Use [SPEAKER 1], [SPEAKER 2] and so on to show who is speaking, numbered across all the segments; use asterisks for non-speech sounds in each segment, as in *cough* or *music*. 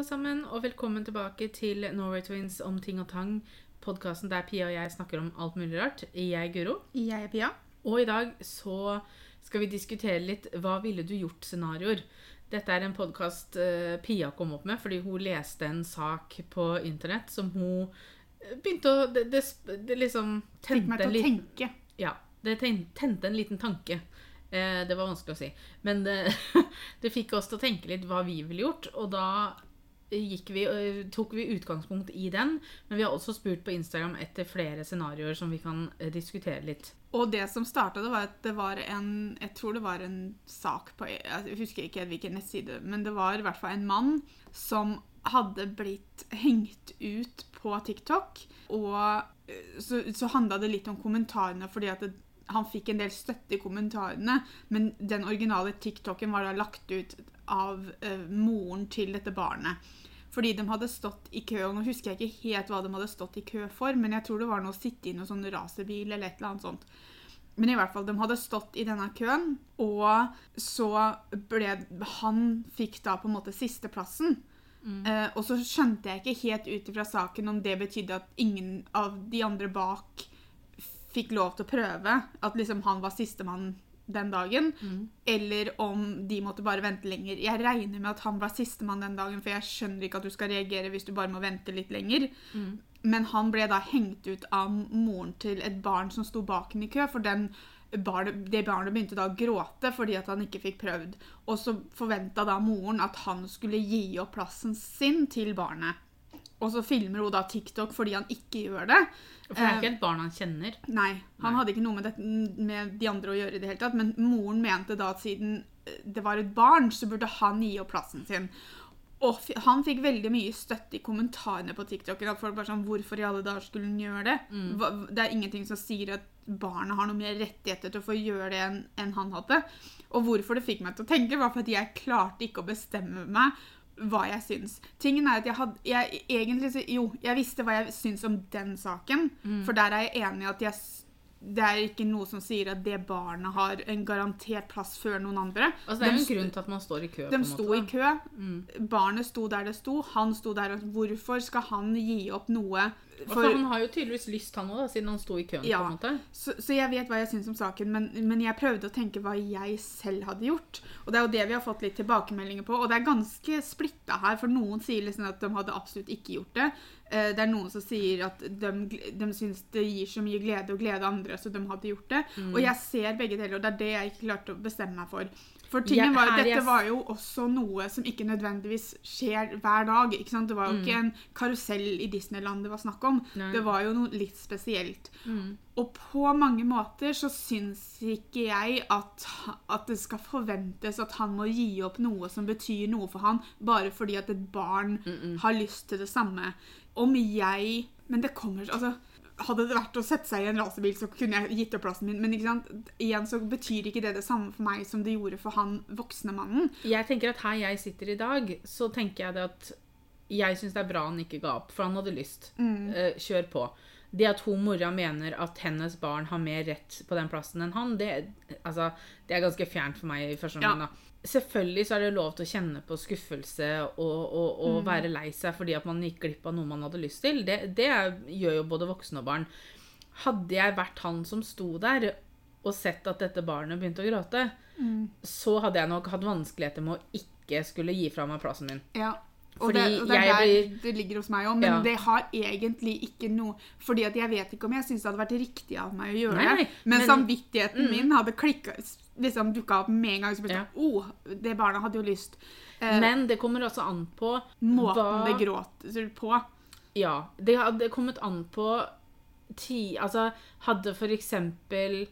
[SPEAKER 1] alle sammen, og velkommen tilbake til Norway Twins om ting og tang. Podkasten der Pia og jeg snakker om alt mulig rart. Jeg er Guro.
[SPEAKER 2] Jeg er Pia.
[SPEAKER 1] Og i dag så skal vi diskutere litt hva ville du gjort-scenarioer. Dette er en podkast Pia kom opp med fordi hun leste en sak på internett som hun eh, begynte å Det, det, det liksom
[SPEAKER 2] Fikk meg til å tenke.
[SPEAKER 1] ja, det tente en liten tanke. Eh, det var vanskelig å si. Men det, *laughs* det fikk oss til å tenke litt hva vi ville gjort. Og da vi, tok vi utgangspunkt i den. Men vi har også spurt på Instagram etter flere scenarioer som vi kan diskutere litt.
[SPEAKER 2] Og det som starta var at det var en Jeg tror det var en sak på Jeg husker ikke hvilken nettside, men det var i hvert fall en mann som hadde blitt hengt ut på TikTok. Og så, så handla det litt om kommentarene, fordi at det, han fikk en del støtte i kommentarene. Men den originale TikToken var da lagt ut av eh, moren til dette barnet. Fordi de hadde stått i kø, og nå husker jeg ikke helt hva de hadde stått i kø for, men jeg tror det var noe å sitte i noen sånn racerbil eller et eller annet sånt. Men i hvert fall, de hadde stått i denne køen, og så ble Han fikk da på en måte sisteplassen. Eh, og så skjønte jeg ikke helt ut ifra saken om det betydde at ingen av de andre bak fikk lov til å prøve. At liksom han var sistemann den dagen. Eller om de måtte bare vente lenger. Jeg regner med at han var sistemann den dagen, for jeg skjønner ikke at du skal reagere hvis du bare må vente litt lenger. Men han ble da hengt ut av moren til et barn som sto bak henne i kø, for den barnet, det barnet begynte da å gråte fordi at han ikke fikk prøvd. Og så forventa da moren at han skulle gi opp plassen sin til barnet. Og så filmer hun da TikTok fordi han ikke gjør det.
[SPEAKER 1] For det er
[SPEAKER 2] Eh,
[SPEAKER 1] ikke et barn han kjenner.
[SPEAKER 2] Nei, han
[SPEAKER 1] Nei.
[SPEAKER 2] hadde ikke noe med, det, med de andre å gjøre i det hele tatt. Men moren mente da at siden eh, det var et barn, så burde han gi opp plassen sin. Og han fikk veldig mye støtte i kommentarene på TikTok. At folk bare sånn, Hvorfor i alle dager skulle han gjøre det? Hva, det er ingenting som sier at barnet har noe mer rettigheter til å få gjøre det enn han hadde. Og hvorfor det fikk meg til å tenke, var fordi jeg klarte ikke å bestemme meg hva jeg syns. Tingen er at jeg hadde jeg, egentlig, så- Jo, jeg visste hva jeg syns om den saken. For der er jeg enig i at jeg, det er ikke noe som sier at det barnet har en garantert plass før noen andre.
[SPEAKER 1] Altså, det er jo
[SPEAKER 2] De
[SPEAKER 1] en grunn til at man står i kø.
[SPEAKER 2] de sto i
[SPEAKER 1] kø.
[SPEAKER 2] kø. Barnet sto der det sto. Han sto der. og Hvorfor skal han gi opp noe?
[SPEAKER 1] For, altså, han har jo tydeligvis lyst, han òg, siden han sto i køen.
[SPEAKER 2] Ja.
[SPEAKER 1] på en måte.
[SPEAKER 2] Så, så jeg vet hva jeg syns om saken, men, men jeg prøvde å tenke hva jeg selv hadde gjort. Og det er jo det vi har fått litt tilbakemeldinger på. Og det er ganske splitta her, for noen sier liksom at de hadde absolutt ikke gjort det. Eh, Det er noen som sier at de, de syns det gir så mye glede å glede andre, så de hadde gjort det.
[SPEAKER 1] Mm.
[SPEAKER 2] Og jeg ser begge deler, og det er det jeg ikke klarte å bestemme meg for. For tingen var,
[SPEAKER 1] her
[SPEAKER 2] Dette
[SPEAKER 1] jeg-
[SPEAKER 2] var jo også noe som ikke nødvendigvis skjer hver dag. ikke sant? Det var jo
[SPEAKER 1] Mm.
[SPEAKER 2] ikke en karusell i Disneyland det var snakk om.
[SPEAKER 1] Nei.
[SPEAKER 2] Det var jo noe litt spesielt.
[SPEAKER 1] Mm.
[SPEAKER 2] Og på mange måter så syns ikke jeg at, at det skal forventes at han må gi opp noe som betyr noe for han, bare fordi at et barn har lyst til det samme. Om jeg Men det kommer altså hadde det vært å sette seg i en racerbil, så kunne jeg gitt opp plassen min. Men ikke sant? igjen så betyr ikke det det samme for meg som det gjorde for han voksne mannen.
[SPEAKER 1] Jeg tenker at her jeg sitter i dag, så tenker jeg det at jeg syns det er bra han ikke ga opp, for han hadde lyst. Eh, kjør på. Det at hun mora mener at hennes barn har mer rett på den plassen enn han, det, altså, det er ganske fjernt for meg i første omgang. da. Selvfølgelig så er det lov til å kjenne på skuffelse og, og, og være lei seg fordi at man gikk glipp av noe man hadde lyst til. Det, det gjør jo både voksne og barn. Hadde jeg vært han som sto der og sett at dette barnet begynte å gråte, så hadde jeg nok hatt vanskeligheter med å ikke skulle gi fra meg plassen min.
[SPEAKER 2] Ja. Og det, og det er der
[SPEAKER 1] blir-
[SPEAKER 2] det ligger hos meg òg, men
[SPEAKER 1] Ja.
[SPEAKER 2] det har egentlig ikke noe Fordi at jeg vet ikke om jeg syns det hadde vært riktig av meg å gjøre
[SPEAKER 1] Nei, nei,
[SPEAKER 2] det. Men,
[SPEAKER 1] men-
[SPEAKER 2] samvittigheten min hadde klikka Liksom dukka opp med en gang. Så ble det
[SPEAKER 1] Ja.
[SPEAKER 2] sånn, oh, det barna hadde jo lyst. Eh,
[SPEAKER 1] Men det kommer også an på
[SPEAKER 2] måten
[SPEAKER 1] hva-
[SPEAKER 2] det gråter på.
[SPEAKER 1] Ja. Det hadde kommet an på ti Altså, hadde for eksempel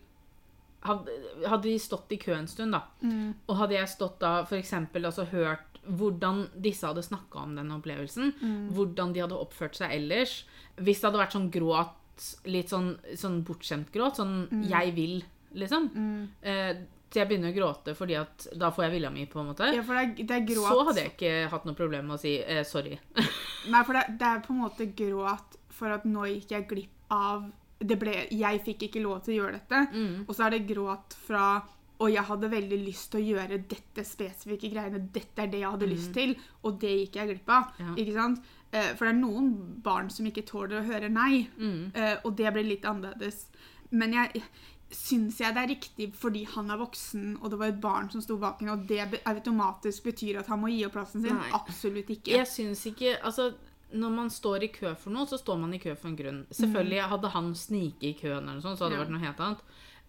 [SPEAKER 1] hadde, hadde de stått i kø en stund, da,
[SPEAKER 2] Mm.
[SPEAKER 1] og hadde jeg stått da eksempel altså hørt hvordan disse hadde snakka om den opplevelsen,
[SPEAKER 2] Mm.
[SPEAKER 1] hvordan de hadde oppført seg ellers Hvis det hadde vært sånn gråt, litt sånn, sånn bortskjemt gråt, sånn
[SPEAKER 2] Mm.
[SPEAKER 1] 'jeg vil', liksom eh, Til jeg begynner å gråte fordi at da får jeg vilja mi, på en måte.
[SPEAKER 2] Ja, for det er, det er gråt
[SPEAKER 1] Så hadde jeg ikke hatt noe problem med å si eh, sorry. *laughs*
[SPEAKER 2] Nei, for det, det er på en måte gråt for at nå gikk jeg glipp av det ble, Jeg fikk ikke lov til å gjøre dette.
[SPEAKER 1] Mm.
[SPEAKER 2] Og så er det gråt fra og jeg hadde veldig lyst til å gjøre dette spesifikke greiene. Dette er det jeg hadde lyst til, og det gikk jeg glipp av.
[SPEAKER 1] Ja.
[SPEAKER 2] Ikke sant? Eh, For det er noen barn som ikke tåler å høre nei,
[SPEAKER 1] Mm.
[SPEAKER 2] eh, og det blir litt annerledes. Men jeg syns jeg det er riktig fordi han er voksen, og det var et barn som sto bak henne, og det automatisk betyr at han må gi opp plassen sin?
[SPEAKER 1] Nei.
[SPEAKER 2] Absolutt ikke.
[SPEAKER 1] Jeg syns ikke Altså, når man står i kø for noe, så står man i kø for en grunn. Selvfølgelig, hadde han sniket i køen eller noe sånt, så hadde det
[SPEAKER 2] Ja.
[SPEAKER 1] vært noe helt annet.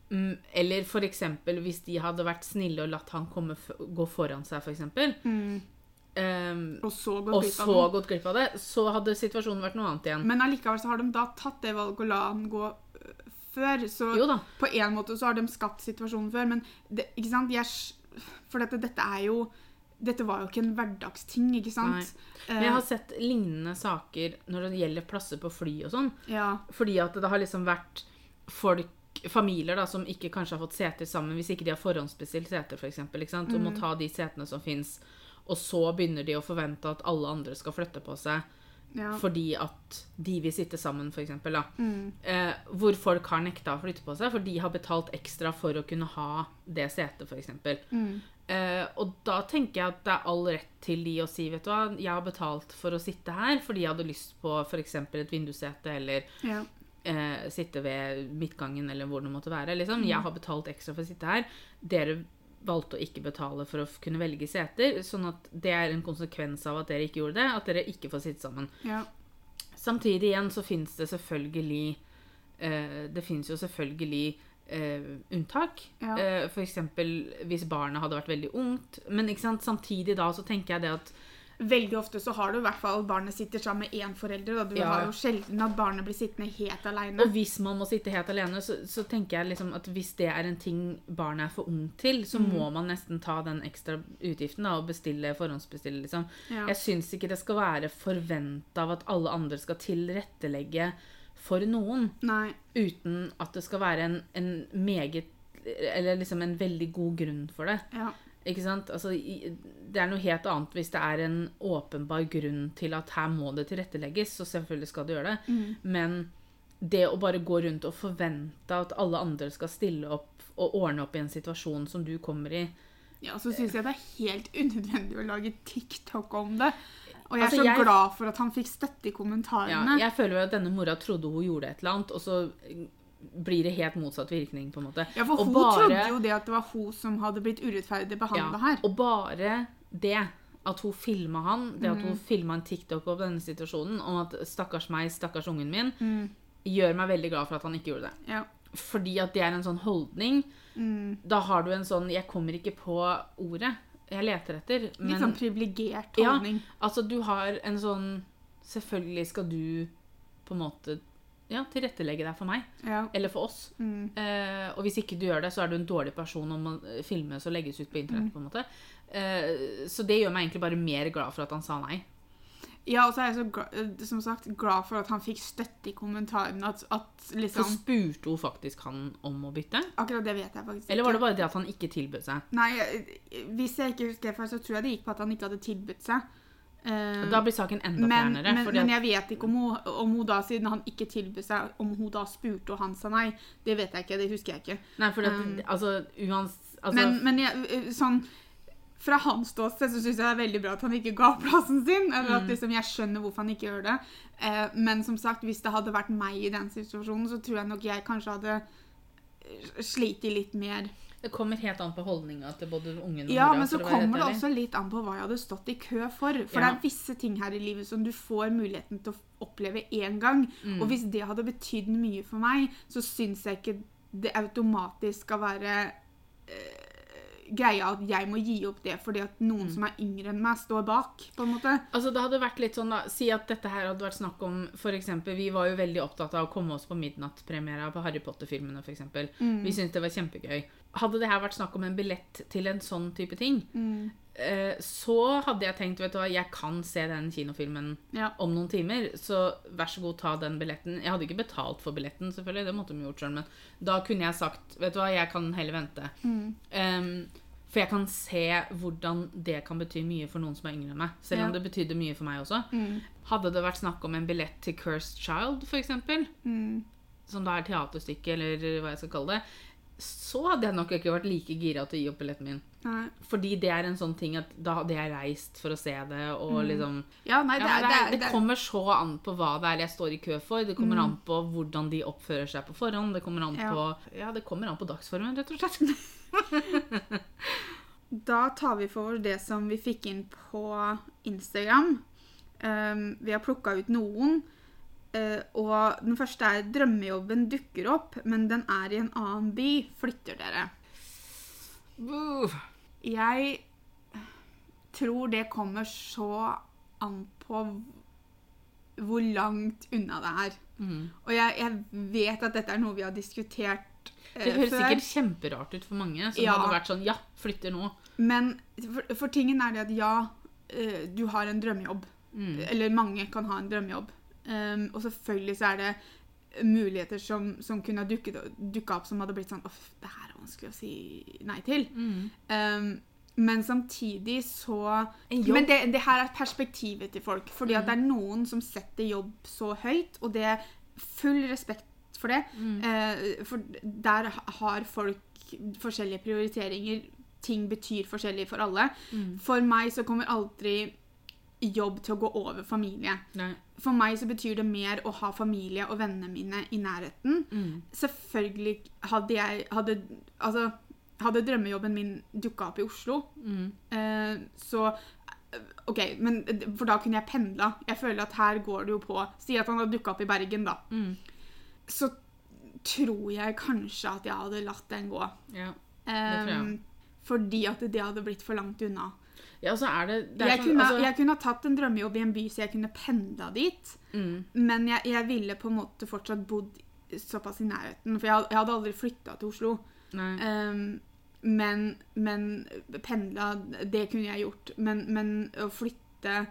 [SPEAKER 1] Mm, eller for eksempel hvis de hadde vært snille og latt han komme gå foran seg, for eksempel.
[SPEAKER 2] Mm.
[SPEAKER 1] ehm,
[SPEAKER 2] Og så gått
[SPEAKER 1] og
[SPEAKER 2] glipp av
[SPEAKER 1] så gått glipp av det, så hadde situasjonen vært noe annet igjen.
[SPEAKER 2] Men allikevel så har de da tatt det valget å la han gå øh, før, så på en måte så har de skapt situasjonen før, men det, ikke sant? Jeg, for dette, dette er jo Dette var jo ikke en hverdagsting, ikke sant?
[SPEAKER 1] Men jeg har sett lignende saker når det gjelder plasser på fly og sånn.
[SPEAKER 2] Eh, ja.
[SPEAKER 1] Fordi at det har liksom vært folk, familier da, som ikke kanskje har fått seter sammen, hvis ikke de har forhåndsbestilt seter, for eksempel? Og må ta de setene som fins. Og så begynner de å forvente at alle andre skal flytte på seg
[SPEAKER 2] ja.
[SPEAKER 1] fordi at de vil sitte sammen, da.
[SPEAKER 2] Mm.
[SPEAKER 1] Eh, hvor folk har nekta å flytte på seg, for de har betalt ekstra for å kunne ha det setet, eksempel.
[SPEAKER 2] Mm.
[SPEAKER 1] Eh, og da tenker jeg at det er all rett til de å si, vet du hva, jeg har betalt for å sitte her fordi jeg hadde lyst på f.eks. et vindussete eller
[SPEAKER 2] ja.
[SPEAKER 1] Eh, sitte ved midtgangen eller hvor det måtte være. Liksom. Jeg har betalt ekstra for å sitte her. Dere valgte å ikke betale for å kunne velge seter. Sånn at det er en konsekvens av at dere ikke gjorde det, at dere ikke får sitte sammen.
[SPEAKER 2] ja.
[SPEAKER 1] Samtidig igjen så fins det selvfølgelig eh, Det fins jo selvfølgelig eh, unntak.
[SPEAKER 2] Ja.
[SPEAKER 1] Eh, eksempel hvis barnet hadde vært veldig ungt. Men samtidig da så tenker jeg det at
[SPEAKER 2] Veldig ofte så har du i hvert fall barnet sitter sammen med én forelder. Da. Du
[SPEAKER 1] Ja.
[SPEAKER 2] har jo sjelden at barnet blir sittende helt alene.
[SPEAKER 1] Og hvis man må sitte helt alene, så, så tenker jeg liksom at hvis det er en ting barnet er for ung til, så må man nesten ta den ekstra utgiften da, og bestille, forhåndsbestille, liksom.
[SPEAKER 2] Ja.
[SPEAKER 1] Jeg syns ikke det skal være forventa av at alle andre skal tilrettelegge for noen,
[SPEAKER 2] Nei.
[SPEAKER 1] uten at det skal være en, en meget Eller liksom en veldig god grunn for det.
[SPEAKER 2] Ja.
[SPEAKER 1] Ikke sant? Altså, det er noe helt annet hvis det er en åpenbar grunn til at her må det tilrettelegges, så selvfølgelig skal det gjøre det. Men det å bare gå rundt og forvente at alle andre skal stille opp og ordne opp i en situasjon som du kommer i
[SPEAKER 2] Ja, så syns jeg det er helt unødvendig å lage TikTok om det. Og jeg er
[SPEAKER 1] Altså,
[SPEAKER 2] så
[SPEAKER 1] jeg-
[SPEAKER 2] glad for at han fikk støtte i
[SPEAKER 1] ja,
[SPEAKER 2] kommentarene.
[SPEAKER 1] Jeg føler jo at denne mora trodde hun gjorde et eller annet, og så blir det helt motsatt virkning, på en måte.
[SPEAKER 2] Ja, for
[SPEAKER 1] Og
[SPEAKER 2] hun
[SPEAKER 1] bare-
[SPEAKER 2] trodde jo det at det var hun som hadde blitt urettferdig behandla her.
[SPEAKER 1] Og bare det at hun filma han, det at hun filma en TikTok om denne situasjonen, om at 'stakkars meg, stakkars ungen min',
[SPEAKER 2] Mm.
[SPEAKER 1] gjør meg veldig glad for at han ikke gjorde det.
[SPEAKER 2] Ja.
[SPEAKER 1] Fordi at det er en sånn holdning.
[SPEAKER 2] Mm.
[SPEAKER 1] Da har du en sånn 'jeg kommer ikke på ordet'. Jeg leter etter.
[SPEAKER 2] Litt sånn privilegert
[SPEAKER 1] Ja.
[SPEAKER 2] holdning.
[SPEAKER 1] altså, du har en sånn Selvfølgelig skal du på en måte ja, tilrettelegge deg for meg.
[SPEAKER 2] Ja.
[SPEAKER 1] Eller for oss.
[SPEAKER 2] Mm.
[SPEAKER 1] Eh, og hvis ikke du gjør det, så er du en dårlig person om å eh, filmes og legges ut på internett. på en måte. Eh, så det gjør meg egentlig bare mer glad for at han sa nei.
[SPEAKER 2] ja, og så er jeg så glad, eh, som sagt glad for at han fikk støtte i kommentarene. At, at
[SPEAKER 1] Så
[SPEAKER 2] liksom
[SPEAKER 1] spurte hun faktisk han om å bytte?
[SPEAKER 2] Akkurat det vet jeg faktisk ikke.
[SPEAKER 1] Eller var det bare det at han ikke tilbød seg?
[SPEAKER 2] Nei, hvis jeg ikke husker feil, så tror jeg det gikk på at han ikke hadde tilbudt seg. Eh,
[SPEAKER 1] Da blir saken enda
[SPEAKER 2] men,
[SPEAKER 1] fjernere.
[SPEAKER 2] men, men jeg vet ikke om hun, om hun da, siden han ikke tilbød seg, om hun da spurte og han sa nei. Det vet jeg ikke, det husker jeg ikke.
[SPEAKER 1] Nei, for
[SPEAKER 2] Um,
[SPEAKER 1] altså, uans, altså
[SPEAKER 2] men men jeg, sånn fra hans ståsted så syns jeg det er veldig bra at han ikke ga plassen sin. Eller at
[SPEAKER 1] Mm.
[SPEAKER 2] liksom, Jeg skjønner hvorfor han ikke gjør det. Eh, men som sagt, hvis det hadde vært meg i den situasjonen, så tror jeg nok jeg kanskje hadde eh, slitt litt mer.
[SPEAKER 1] Det kommer helt an på holdninga til både ungen og
[SPEAKER 2] Ja,
[SPEAKER 1] mora.
[SPEAKER 2] men så kommer det også litt an på hva jeg hadde stått i kø for. For
[SPEAKER 1] Ja.
[SPEAKER 2] det er visse ting her i livet som du får muligheten til å oppleve én gang.
[SPEAKER 1] Mm.
[SPEAKER 2] Og hvis det hadde betydd mye for meg, så syns jeg ikke det automatisk skal være øh, greia at jeg må gi opp det fordi at noen
[SPEAKER 1] Mm.
[SPEAKER 2] som er yngre enn meg, står bak. på en måte.
[SPEAKER 1] Altså, det hadde vært litt sånn da, Si at dette her hadde vært snakk om eksempel, Vi var jo veldig opptatt av å komme oss på midnattpremiera på Harry Potter-filmene.
[SPEAKER 2] Mm.
[SPEAKER 1] Vi syntes det var kjempegøy. Hadde det her vært snakk om en billett til en sånn type ting,
[SPEAKER 2] Mm.
[SPEAKER 1] eh, så hadde jeg tenkt vet du hva, jeg kan se den kinofilmen
[SPEAKER 2] Ja.
[SPEAKER 1] om noen timer, så vær så god, ta den billetten. Jeg hadde ikke betalt for billetten, selvfølgelig, det måtte de gjort sjøl, men da kunne jeg sagt vet du hva, jeg kan heller vente.
[SPEAKER 2] Mm.
[SPEAKER 1] Um, for jeg kan se hvordan det kan bety mye for noen som er yngre enn meg. Selv om
[SPEAKER 2] Ja.
[SPEAKER 1] det betydde mye for meg også.
[SPEAKER 2] Mm.
[SPEAKER 1] Hadde det vært snakk om en billett til Cursed Child, f.eks.,
[SPEAKER 2] Mm.
[SPEAKER 1] som da er teaterstykke, eller hva jeg skal kalle det, så hadde jeg nok ikke vært like gira til å gi opp billetten min.
[SPEAKER 2] Nei.
[SPEAKER 1] Fordi det er en sånn ting at da hadde jeg reist for å se det, og liksom
[SPEAKER 2] Ja, nei, det, er,
[SPEAKER 1] det,
[SPEAKER 2] det,
[SPEAKER 1] det
[SPEAKER 2] er-
[SPEAKER 1] kommer så an på hva det er jeg står i kø for. Det kommer an på hvordan de oppfører seg på forhånd. Det kommer an
[SPEAKER 2] Ja.
[SPEAKER 1] på Ja, det kommer an på dagsformen, rett og slett. *laughs* *laughs*
[SPEAKER 2] Da tar vi for oss det som vi fikk inn på Instagram. Um, vi har plukka ut noen. Eh, og den første er 'Drømmejobben dukker opp, men den er i en annen by. Flytter dere?'
[SPEAKER 1] Uh,
[SPEAKER 2] Jeg tror det kommer så an på hvor langt unna det er.
[SPEAKER 1] Mm.
[SPEAKER 2] Og jeg, jeg vet at dette er noe vi har diskutert eh,
[SPEAKER 1] Det høres
[SPEAKER 2] før.
[SPEAKER 1] sikkert kjemperart ut for mange, som
[SPEAKER 2] Ja.
[SPEAKER 1] hadde vært sånn Ja, flytter nå.
[SPEAKER 2] Men for, for tingen er det at ja, eh, du har en drømmejobb.
[SPEAKER 1] Mm.
[SPEAKER 2] Eller mange kan ha en drømmejobb. Um, og selvfølgelig så er det muligheter som, som kunne ha dukket, dukket opp som hadde blitt sånn Uff, det her er vanskelig å si nei til.
[SPEAKER 1] Mm.
[SPEAKER 2] Um, men samtidig så Men det, det her er perspektivet til folk. Fordi at det er noen som setter jobb så høyt, og det er full respekt for det.
[SPEAKER 1] Mm.
[SPEAKER 2] Eh, for der har folk forskjellige prioriteringer. Ting betyr forskjellig for alle.
[SPEAKER 1] Mm.
[SPEAKER 2] For meg så kommer aldri jobb til å gå over familie.
[SPEAKER 1] Nei.
[SPEAKER 2] For meg så betyr det mer å ha familie og vennene mine i nærheten.
[SPEAKER 1] Mm.
[SPEAKER 2] Selvfølgelig hadde jeg hadde, altså, hadde drømmejobben min dukka opp i Oslo,
[SPEAKER 1] Mm.
[SPEAKER 2] eh, så OK, men for da kunne jeg pendla. Jeg føler at her går det jo på Si at han hadde dukka opp i Bergen, da.
[SPEAKER 1] Mm.
[SPEAKER 2] Så tror jeg kanskje at jeg hadde latt den gå.
[SPEAKER 1] Ja.
[SPEAKER 2] det
[SPEAKER 1] tror jeg.
[SPEAKER 2] fordi at det hadde blitt for langt unna.
[SPEAKER 1] Ja, så er det, det er
[SPEAKER 2] Jeg
[SPEAKER 1] sånn,
[SPEAKER 2] kunne,
[SPEAKER 1] altså,
[SPEAKER 2] jeg kunne ha tatt en drømmejobb i en by så jeg kunne pendla dit.
[SPEAKER 1] mm.
[SPEAKER 2] Men jeg, jeg ville på en måte fortsatt bodd såpass i nærheten. For jeg, jeg hadde aldri flytta til Oslo. Um, men, men pendla, det kunne jeg gjort. Men, men å flytte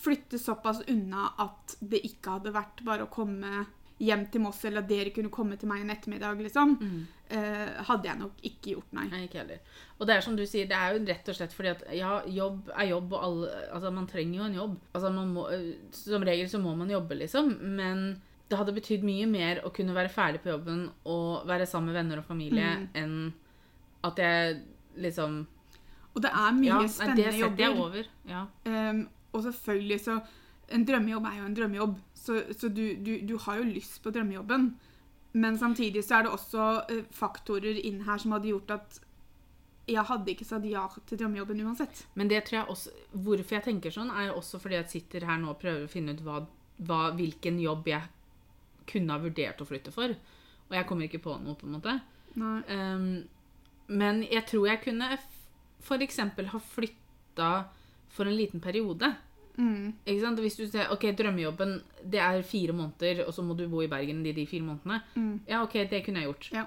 [SPEAKER 2] Flytte såpass unna at det ikke hadde vært bare å komme hjem til Moss, eller at dere kunne komme til meg en ettermiddag, liksom,
[SPEAKER 1] Mm.
[SPEAKER 2] eh, hadde jeg nok ikke gjort, nei.
[SPEAKER 1] Nei, ikke heller. Og det er som du sier, det er jo rett og slett fordi at ja, jobb er jobb, og alle Altså, man trenger jo en jobb. Altså, man må øh, Som regel så må man jobbe, liksom. Men det hadde betydd mye mer å kunne være ferdig på jobben og være sammen med venner og familie
[SPEAKER 2] Mm.
[SPEAKER 1] enn at jeg liksom
[SPEAKER 2] Og det er mye
[SPEAKER 1] Ja,
[SPEAKER 2] spennende jobber.
[SPEAKER 1] Ja, det setter jeg over. Ja.
[SPEAKER 2] Um, og selvfølgelig så En drømmejobb er jo en drømmejobb, så, så du, du, du har jo lyst på drømmejobben. Men samtidig så er det også eh, faktorer inn her som hadde gjort at jeg hadde ikke sagt ja til drømmejobben uansett.
[SPEAKER 1] Men det tror jeg også Hvorfor jeg tenker sånn, er jo også fordi jeg sitter her nå og prøver å finne ut hva, hva, hvilken jobb jeg kunne ha vurdert å flytte for. Og jeg kommer ikke på noe, på en måte. Um, men jeg tror jeg kunne f.eks. ha flytta for en liten periode.
[SPEAKER 2] Mm.
[SPEAKER 1] Ikke sant? Hvis du ser, ok, Drømmejobben det er fire måneder, og så må du bo i Bergen de, de fire månedene.
[SPEAKER 2] Mm.
[SPEAKER 1] Ja, ok, det kunne jeg gjort.
[SPEAKER 2] Ja.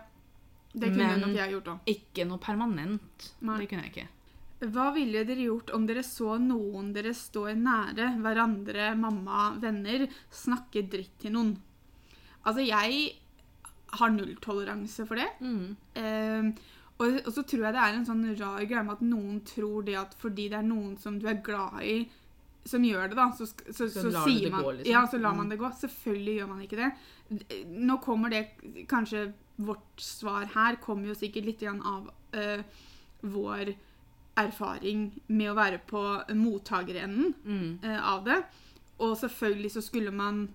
[SPEAKER 2] Det kunne
[SPEAKER 1] Men-
[SPEAKER 2] nok jeg gjort også.
[SPEAKER 1] Ikke noe permanent.
[SPEAKER 2] Nei.
[SPEAKER 1] Det kunne jeg ikke.
[SPEAKER 2] Hva ville dere gjort om dere så noen dere står nære, hverandre, mamma, venner, snakke dritt til noen? Altså, jeg har nulltoleranse for det.
[SPEAKER 1] Mm.
[SPEAKER 2] Eh, og, og så tror jeg det er en sånn rar greie med at noen tror det at fordi det er noen som du er glad i, som gjør det, da, så, så,
[SPEAKER 1] Så
[SPEAKER 2] så, sier man
[SPEAKER 1] gå, liksom.
[SPEAKER 2] Ja, så lar
[SPEAKER 1] Mm.
[SPEAKER 2] man det gå. Selvfølgelig gjør man ikke det. Nå kommer det Kanskje vårt svar her kommer jo sikkert litt av uh, vår erfaring med å være på mottakerenden
[SPEAKER 1] Mm.
[SPEAKER 2] uh, av det. Og selvfølgelig så skulle man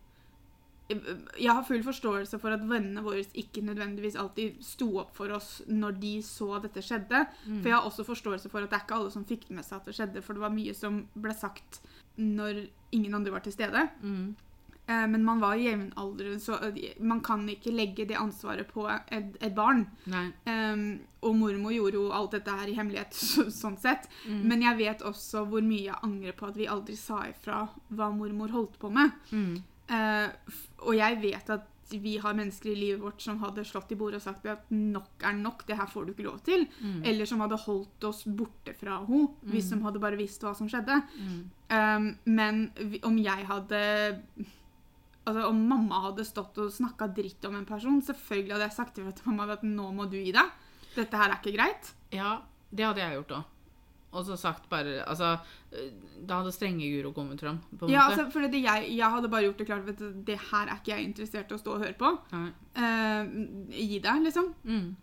[SPEAKER 2] Jeg har full forståelse for at vennene våre ikke nødvendigvis alltid sto opp for oss når de så dette skjedde.
[SPEAKER 1] Mm.
[SPEAKER 2] For jeg har også forståelse for at det er ikke alle som fikk med seg at det skjedde, for det var mye som ble sagt når ingen andre var til stede.
[SPEAKER 1] Mm.
[SPEAKER 2] Eh, Men man var jevnaldrende, så eh, man kan ikke legge det ansvaret på et, et barn. Um, og mormor gjorde jo alt dette her i hemmelighet, *laughs* så, sånn sett.
[SPEAKER 1] Mm.
[SPEAKER 2] Men jeg vet også hvor mye jeg angrer på at vi aldri sa ifra hva mormor holdt på med.
[SPEAKER 1] Mm.
[SPEAKER 2] Eh, og jeg vet at vi har mennesker i livet vårt som hadde slått i bordet og sagt at nok er nok, det her får du ikke lov til.
[SPEAKER 1] Mm.
[SPEAKER 2] Eller som hadde holdt oss borte fra henne, hvis
[SPEAKER 1] Mm.
[SPEAKER 2] de hadde bare visst hva som skjedde.
[SPEAKER 1] Mm.
[SPEAKER 2] Um, men om jeg hadde Altså Om mamma hadde stått og snakka dritt om en person, selvfølgelig hadde jeg sagt ifra til mamma at nå må du gi deg. Dette her er ikke greit.
[SPEAKER 1] Ja, det hadde jeg gjort òg. og så sagt bare Altså, da hadde strenge Guro kommet fram,
[SPEAKER 2] Ja, altså, for det jeg, jeg hadde bare gjort det klart at det her er ikke jeg interessert i å stå og høre på. Eh, gi deg, liksom.
[SPEAKER 1] Mm.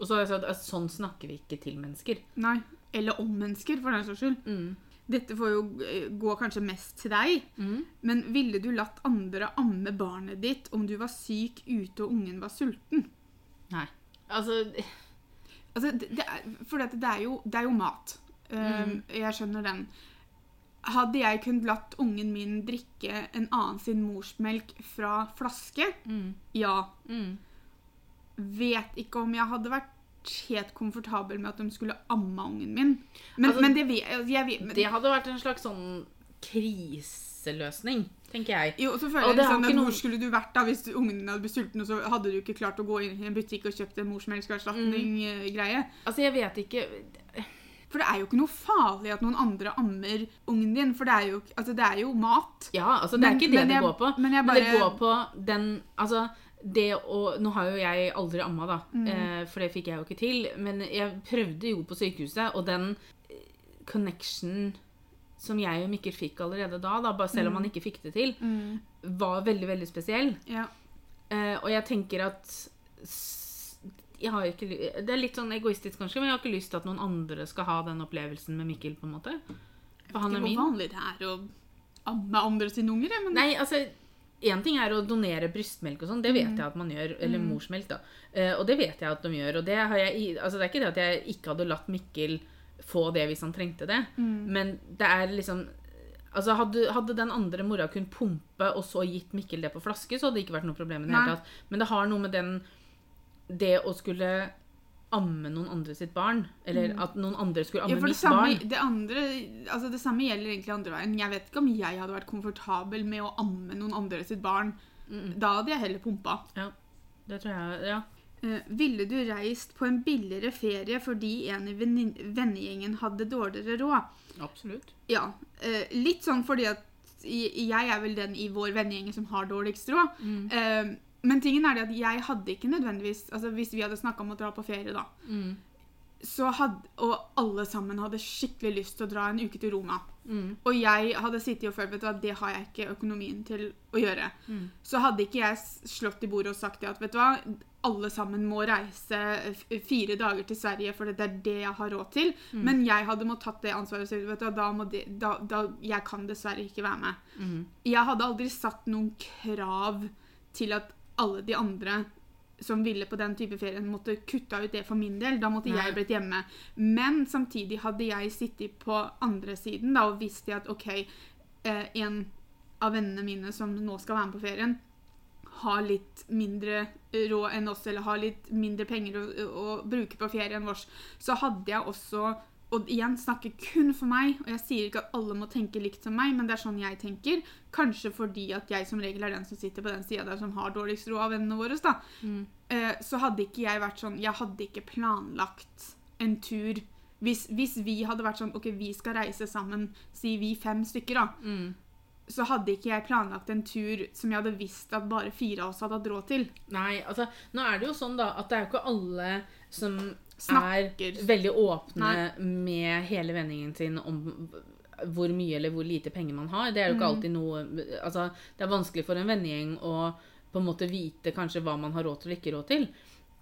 [SPEAKER 1] Og så har jeg sagt at sånn snakker vi ikke til mennesker.
[SPEAKER 2] Nei. Eller om mennesker, for den saks skyld.
[SPEAKER 1] Mm.
[SPEAKER 2] Dette får jo eh, gå kanskje mest til deg,
[SPEAKER 1] Mm.
[SPEAKER 2] men ville du latt andre amme barnet ditt om du var syk ute og ungen var sulten?
[SPEAKER 1] Nei. Altså
[SPEAKER 2] Altså, det, det er, for dette, det, er jo, det er jo mat. Um,
[SPEAKER 1] Mm.
[SPEAKER 2] Jeg skjønner den. Hadde jeg kunnet latt ungen min drikke en annen sin morsmelk fra flaske?
[SPEAKER 1] mm.
[SPEAKER 2] Ja.
[SPEAKER 1] Mm.
[SPEAKER 2] Vet ikke om jeg hadde vært helt komfortabel med at de skulle amme ungen min. Men,
[SPEAKER 1] Altså,
[SPEAKER 2] men det vet jeg, jeg men,
[SPEAKER 1] Det hadde vært en slags sånn kriseløsning, tenker jeg.
[SPEAKER 2] Jo, så føler
[SPEAKER 1] Og
[SPEAKER 2] jeg liksom,
[SPEAKER 1] ikke
[SPEAKER 2] at Hvor skulle du vært da hvis ungen din hadde blitt sulten, og så hadde du ikke klart å gå inn i en butikk og kjøpt en morsmelkerstatning-greie?
[SPEAKER 1] Altså, jeg vet ikke
[SPEAKER 2] For det er jo ikke noe farlig at noen andre ammer ungen din, for det er jo, altså, det er jo mat.
[SPEAKER 1] Ja, altså, det er
[SPEAKER 2] Men-
[SPEAKER 1] ikke det det går på.
[SPEAKER 2] men jeg
[SPEAKER 1] Men det går på den Altså, det å Nå har jo jeg aldri amma, da,
[SPEAKER 2] Mm.
[SPEAKER 1] eh, for det fikk jeg jo ikke til. Men jeg prøvde jo på sykehuset, og den eh, connection som jeg og Mikkel fikk allerede da, da bare selv om
[SPEAKER 2] Mm.
[SPEAKER 1] han ikke fikk det til, var veldig, veldig spesiell.
[SPEAKER 2] Ja.
[SPEAKER 1] Eh, og jeg tenker at jeg har ikke, Det er litt sånn egoistisk, kanskje, men jeg har ikke lyst til at noen andre skal ha den opplevelsen med Mikkel. på en måte. For han er min.
[SPEAKER 2] Ikke
[SPEAKER 1] er
[SPEAKER 2] hvor vanlig det er å amme andre sine unger, men
[SPEAKER 1] Nei, altså Én ting er å donere brystmelk og sånn, det vet
[SPEAKER 2] Mm.
[SPEAKER 1] jeg at man gjør. Eller morsmelk, da. Eh, og det vet jeg at de gjør. Og det, har jeg, altså, det er ikke det at jeg ikke hadde latt Mikkel få det hvis han trengte det,
[SPEAKER 2] Mm.
[SPEAKER 1] men det er liksom Altså, hadde, hadde den andre mora kunnet pumpe og så gitt Mikkel det på flaske, så hadde det ikke vært noe problem. i det hele tatt. Men det har noe med den Det å skulle amme noen andre sitt barn, eller at noen andre skulle amme
[SPEAKER 2] Mm. ja, for det
[SPEAKER 1] mitt
[SPEAKER 2] samme,
[SPEAKER 1] barn
[SPEAKER 2] det, andre, altså det samme gjelder egentlig andre veien. Jeg vet ikke om jeg hadde vært komfortabel med å amme noen andre sitt barn. Da hadde jeg heller pumpa.
[SPEAKER 1] Ja, det tror jeg Ja.
[SPEAKER 2] Eh, ville du reist på en billigere ferie fordi en i vennegjengen hadde dårligere råd?
[SPEAKER 1] Absolutt.
[SPEAKER 2] Ja. eh, litt sånn fordi at jeg er vel den i vår vennegjeng som har dårligst råd.
[SPEAKER 1] Mm.
[SPEAKER 2] Eh, men tingen er det at jeg hadde ikke nødvendigvis altså Hvis vi hadde snakka om å dra på ferie, da,
[SPEAKER 1] Mm.
[SPEAKER 2] så hadde, og alle sammen hadde skikkelig lyst til å dra en uke til Roma,
[SPEAKER 1] Mm.
[SPEAKER 2] og jeg hadde sittet og følt vet du, at det har jeg ikke økonomien til å gjøre,
[SPEAKER 1] Mm.
[SPEAKER 2] så hadde ikke jeg slått i bordet og sagt det at vet du hva, alle sammen må reise fire dager til Sverige, for det er det jeg har råd til. Men jeg hadde måttet tatt det ansvaret og vet du, da må de, da, da, jeg kan dessverre ikke være med.
[SPEAKER 1] Mm.
[SPEAKER 2] Jeg hadde aldri satt noen krav til at alle de andre som ville på den type ferien, måtte kutta ut det for min del. Da måtte jeg blitt hjemme. Men samtidig hadde jeg sittet på andre siden da, og visst at OK, eh, en av vennene mine som nå skal være med på ferien, har litt mindre råd enn oss, eller har litt mindre penger å, å bruke på ferien vår, så hadde jeg også og igjen snakker kun for meg, og jeg sier ikke at alle må tenke likt som meg, men det er sånn jeg tenker. Kanskje fordi at jeg som regel er den som sitter på den sida der som har dårligst råd av vennene våre. da.
[SPEAKER 1] Mm.
[SPEAKER 2] Eh, så hadde ikke jeg vært sånn Jeg hadde ikke planlagt en tur hvis, hvis vi hadde vært sånn OK, vi skal reise sammen, si vi fem stykker, da.
[SPEAKER 1] Mm.
[SPEAKER 2] Så hadde ikke jeg planlagt en tur som jeg hadde visst at bare fire av oss hadde hatt råd til.
[SPEAKER 1] Nei, altså, nå er det jo sånn da, at det er jo ikke alle som
[SPEAKER 2] Snakker.
[SPEAKER 1] er veldig åpne med hele vendingen sin om hvor mye eller hvor lite penger man har. Det er jo ikke
[SPEAKER 2] Mm.
[SPEAKER 1] alltid noe Altså, det er vanskelig for en vennegjeng å på en måte vite kanskje hva man har råd til og ikke råd til.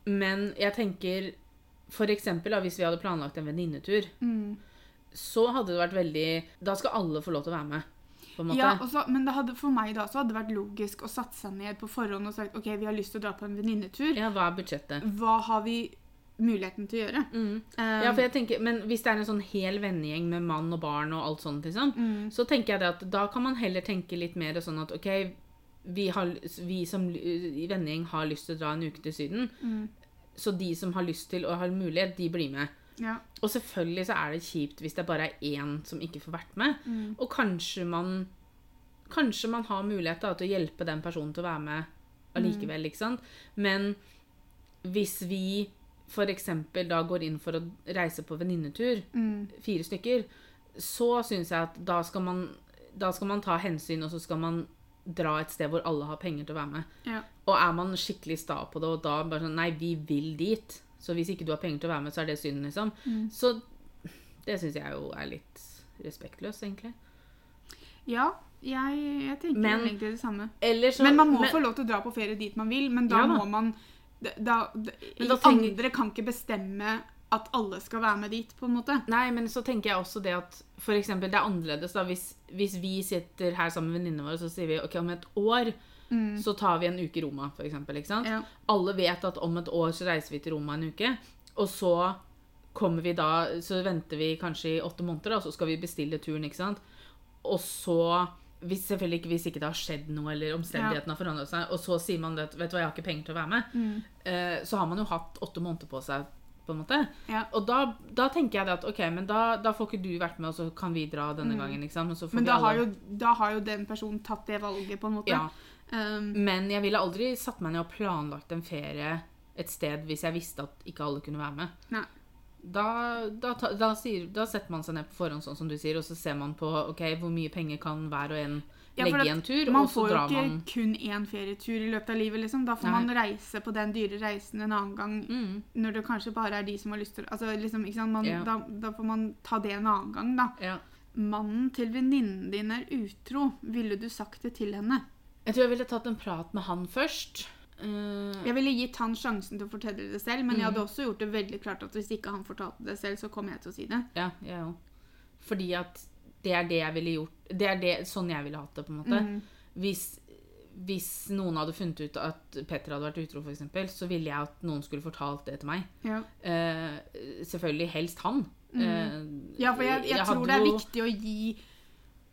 [SPEAKER 1] Men jeg tenker eksempel hvis vi hadde planlagt en venninnetur,
[SPEAKER 2] Mm.
[SPEAKER 1] så hadde det vært veldig Da skal alle få lov til å være med.
[SPEAKER 2] Ja, også, men det hadde, for meg da så hadde det vært logisk å satse seg ned på forhånd og sagt OK, vi har lyst til å dra på en venninnetur.
[SPEAKER 1] Ja, hva er budsjettet?
[SPEAKER 2] Hva har vi muligheten til å gjøre?
[SPEAKER 1] Mm.
[SPEAKER 2] Um,
[SPEAKER 1] Ja, for jeg tenker, Men hvis det er en sånn hel vennegjeng med mann og barn og alt sånt, liksom,
[SPEAKER 2] mm,
[SPEAKER 1] så tenker jeg det at da kan man heller tenke litt mer sånn at OK, vi, har, vi som vennegjeng har lyst til å dra en uke til Syden,
[SPEAKER 2] mm,
[SPEAKER 1] så de som har lyst til og har mulighet, de blir med.
[SPEAKER 2] ja.
[SPEAKER 1] Og selvfølgelig så er det kjipt hvis det bare er én som ikke får vært med.
[SPEAKER 2] Mm.
[SPEAKER 1] Og kanskje man Kanskje man har mulighet da, til å hjelpe den personen til å være med allikevel, ikke sant? Men hvis vi f.eks. da går inn for å reise på venninnetur,
[SPEAKER 2] Mm,
[SPEAKER 1] fire stykker, så syns jeg at da skal man da skal man ta hensyn, og så skal man dra et sted hvor alle har penger til å være med.
[SPEAKER 2] ja.
[SPEAKER 1] Og er man skikkelig sta på det, og da bare sånn Nei, vi vil dit. Så hvis ikke du har penger til å være med, så er det synd, liksom.
[SPEAKER 2] Mm.
[SPEAKER 1] Så Det syns jeg jo er litt respektløst, egentlig.
[SPEAKER 2] Ja, jeg, jeg tenker
[SPEAKER 1] Men-
[SPEAKER 2] egentlig det samme.
[SPEAKER 1] Så
[SPEAKER 2] Men man må
[SPEAKER 1] men-
[SPEAKER 2] få lov til å dra på ferie dit man vil, men da
[SPEAKER 1] Ja
[SPEAKER 2] må man da, da,
[SPEAKER 1] da tenk...
[SPEAKER 2] Andre kan ikke bestemme at alle skal være med dit, på en måte.
[SPEAKER 1] Nei, men så tenker jeg også det at for eksempel, det er annerledes da, hvis, hvis vi sitter her sammen med venninnene våre, så sier vi ok, om et år så tar vi en uke i Roma, for eksempel. Ikke sant?
[SPEAKER 2] Ja.
[SPEAKER 1] Alle vet at om et år så reiser vi til Roma en uke, og så kommer vi da, så venter vi kanskje i åtte måneder, da, og så skal vi bestille turen, ikke sant? Og så, hvis, selvfølgelig ikke hvis ikke det har skjedd noe, eller omstendighetene har forandret seg, og så sier man at vet du hva, jeg har ikke penger til å være med, eh, så har man jo hatt åtte måneder på seg, på en måte.
[SPEAKER 2] Ja.
[SPEAKER 1] Og da, da tenker jeg det at ok, men da, da får ikke du vært med, og så kan vi dra denne gangen. ikke sant? Men, så får
[SPEAKER 2] Men
[SPEAKER 1] vi
[SPEAKER 2] da
[SPEAKER 1] alle-
[SPEAKER 2] har, jo, da har jo den personen tatt det valget, på en måte.
[SPEAKER 1] Ja,
[SPEAKER 2] Um,
[SPEAKER 1] Men jeg ville aldri satt meg ned og planlagt en ferie et sted hvis jeg visste at ikke alle kunne være med.
[SPEAKER 2] nei.
[SPEAKER 1] Da, da, da, sier, da setter man seg ned på forhånd, sånn som du sier, og så ser man på okay, hvor mye penger kan hver og en
[SPEAKER 2] Ja,
[SPEAKER 1] legge i en tur,
[SPEAKER 2] Man får jo ikke
[SPEAKER 1] man
[SPEAKER 2] kun én ferietur i løpet av livet, liksom. Da får
[SPEAKER 1] Nei.
[SPEAKER 2] man reise på den dyre reisen en annen gang
[SPEAKER 1] mm,
[SPEAKER 2] når det kanskje bare er de som har lyst til Altså, liksom? Man,
[SPEAKER 1] Ja.
[SPEAKER 2] da får man ta det en annen gang, da.
[SPEAKER 1] ja.
[SPEAKER 2] Mannen til venninnen din er utro. Ville du sagt det til henne?
[SPEAKER 1] Jeg tror jeg ville tatt en prat med han først. Eh,
[SPEAKER 2] Jeg ville gitt han sjansen til å fortelle det selv, men jeg
[SPEAKER 1] Mm.
[SPEAKER 2] hadde også gjort det veldig klart at hvis ikke han fortalte det selv, så kom jeg til å si det.
[SPEAKER 1] ja, jeg òg. Fordi at det er det jeg ville gjort Det er det, sånn jeg ville hatt det, på en måte.
[SPEAKER 2] Mm.
[SPEAKER 1] Hvis, hvis noen hadde funnet ut at Petter hadde vært utro, f.eks., så ville jeg at noen skulle fortalt det til meg.
[SPEAKER 2] Ja.
[SPEAKER 1] Uh, selvfølgelig helst han.
[SPEAKER 2] Mm. Uh, ja, for jeg, jeg, tror det er viktig å gi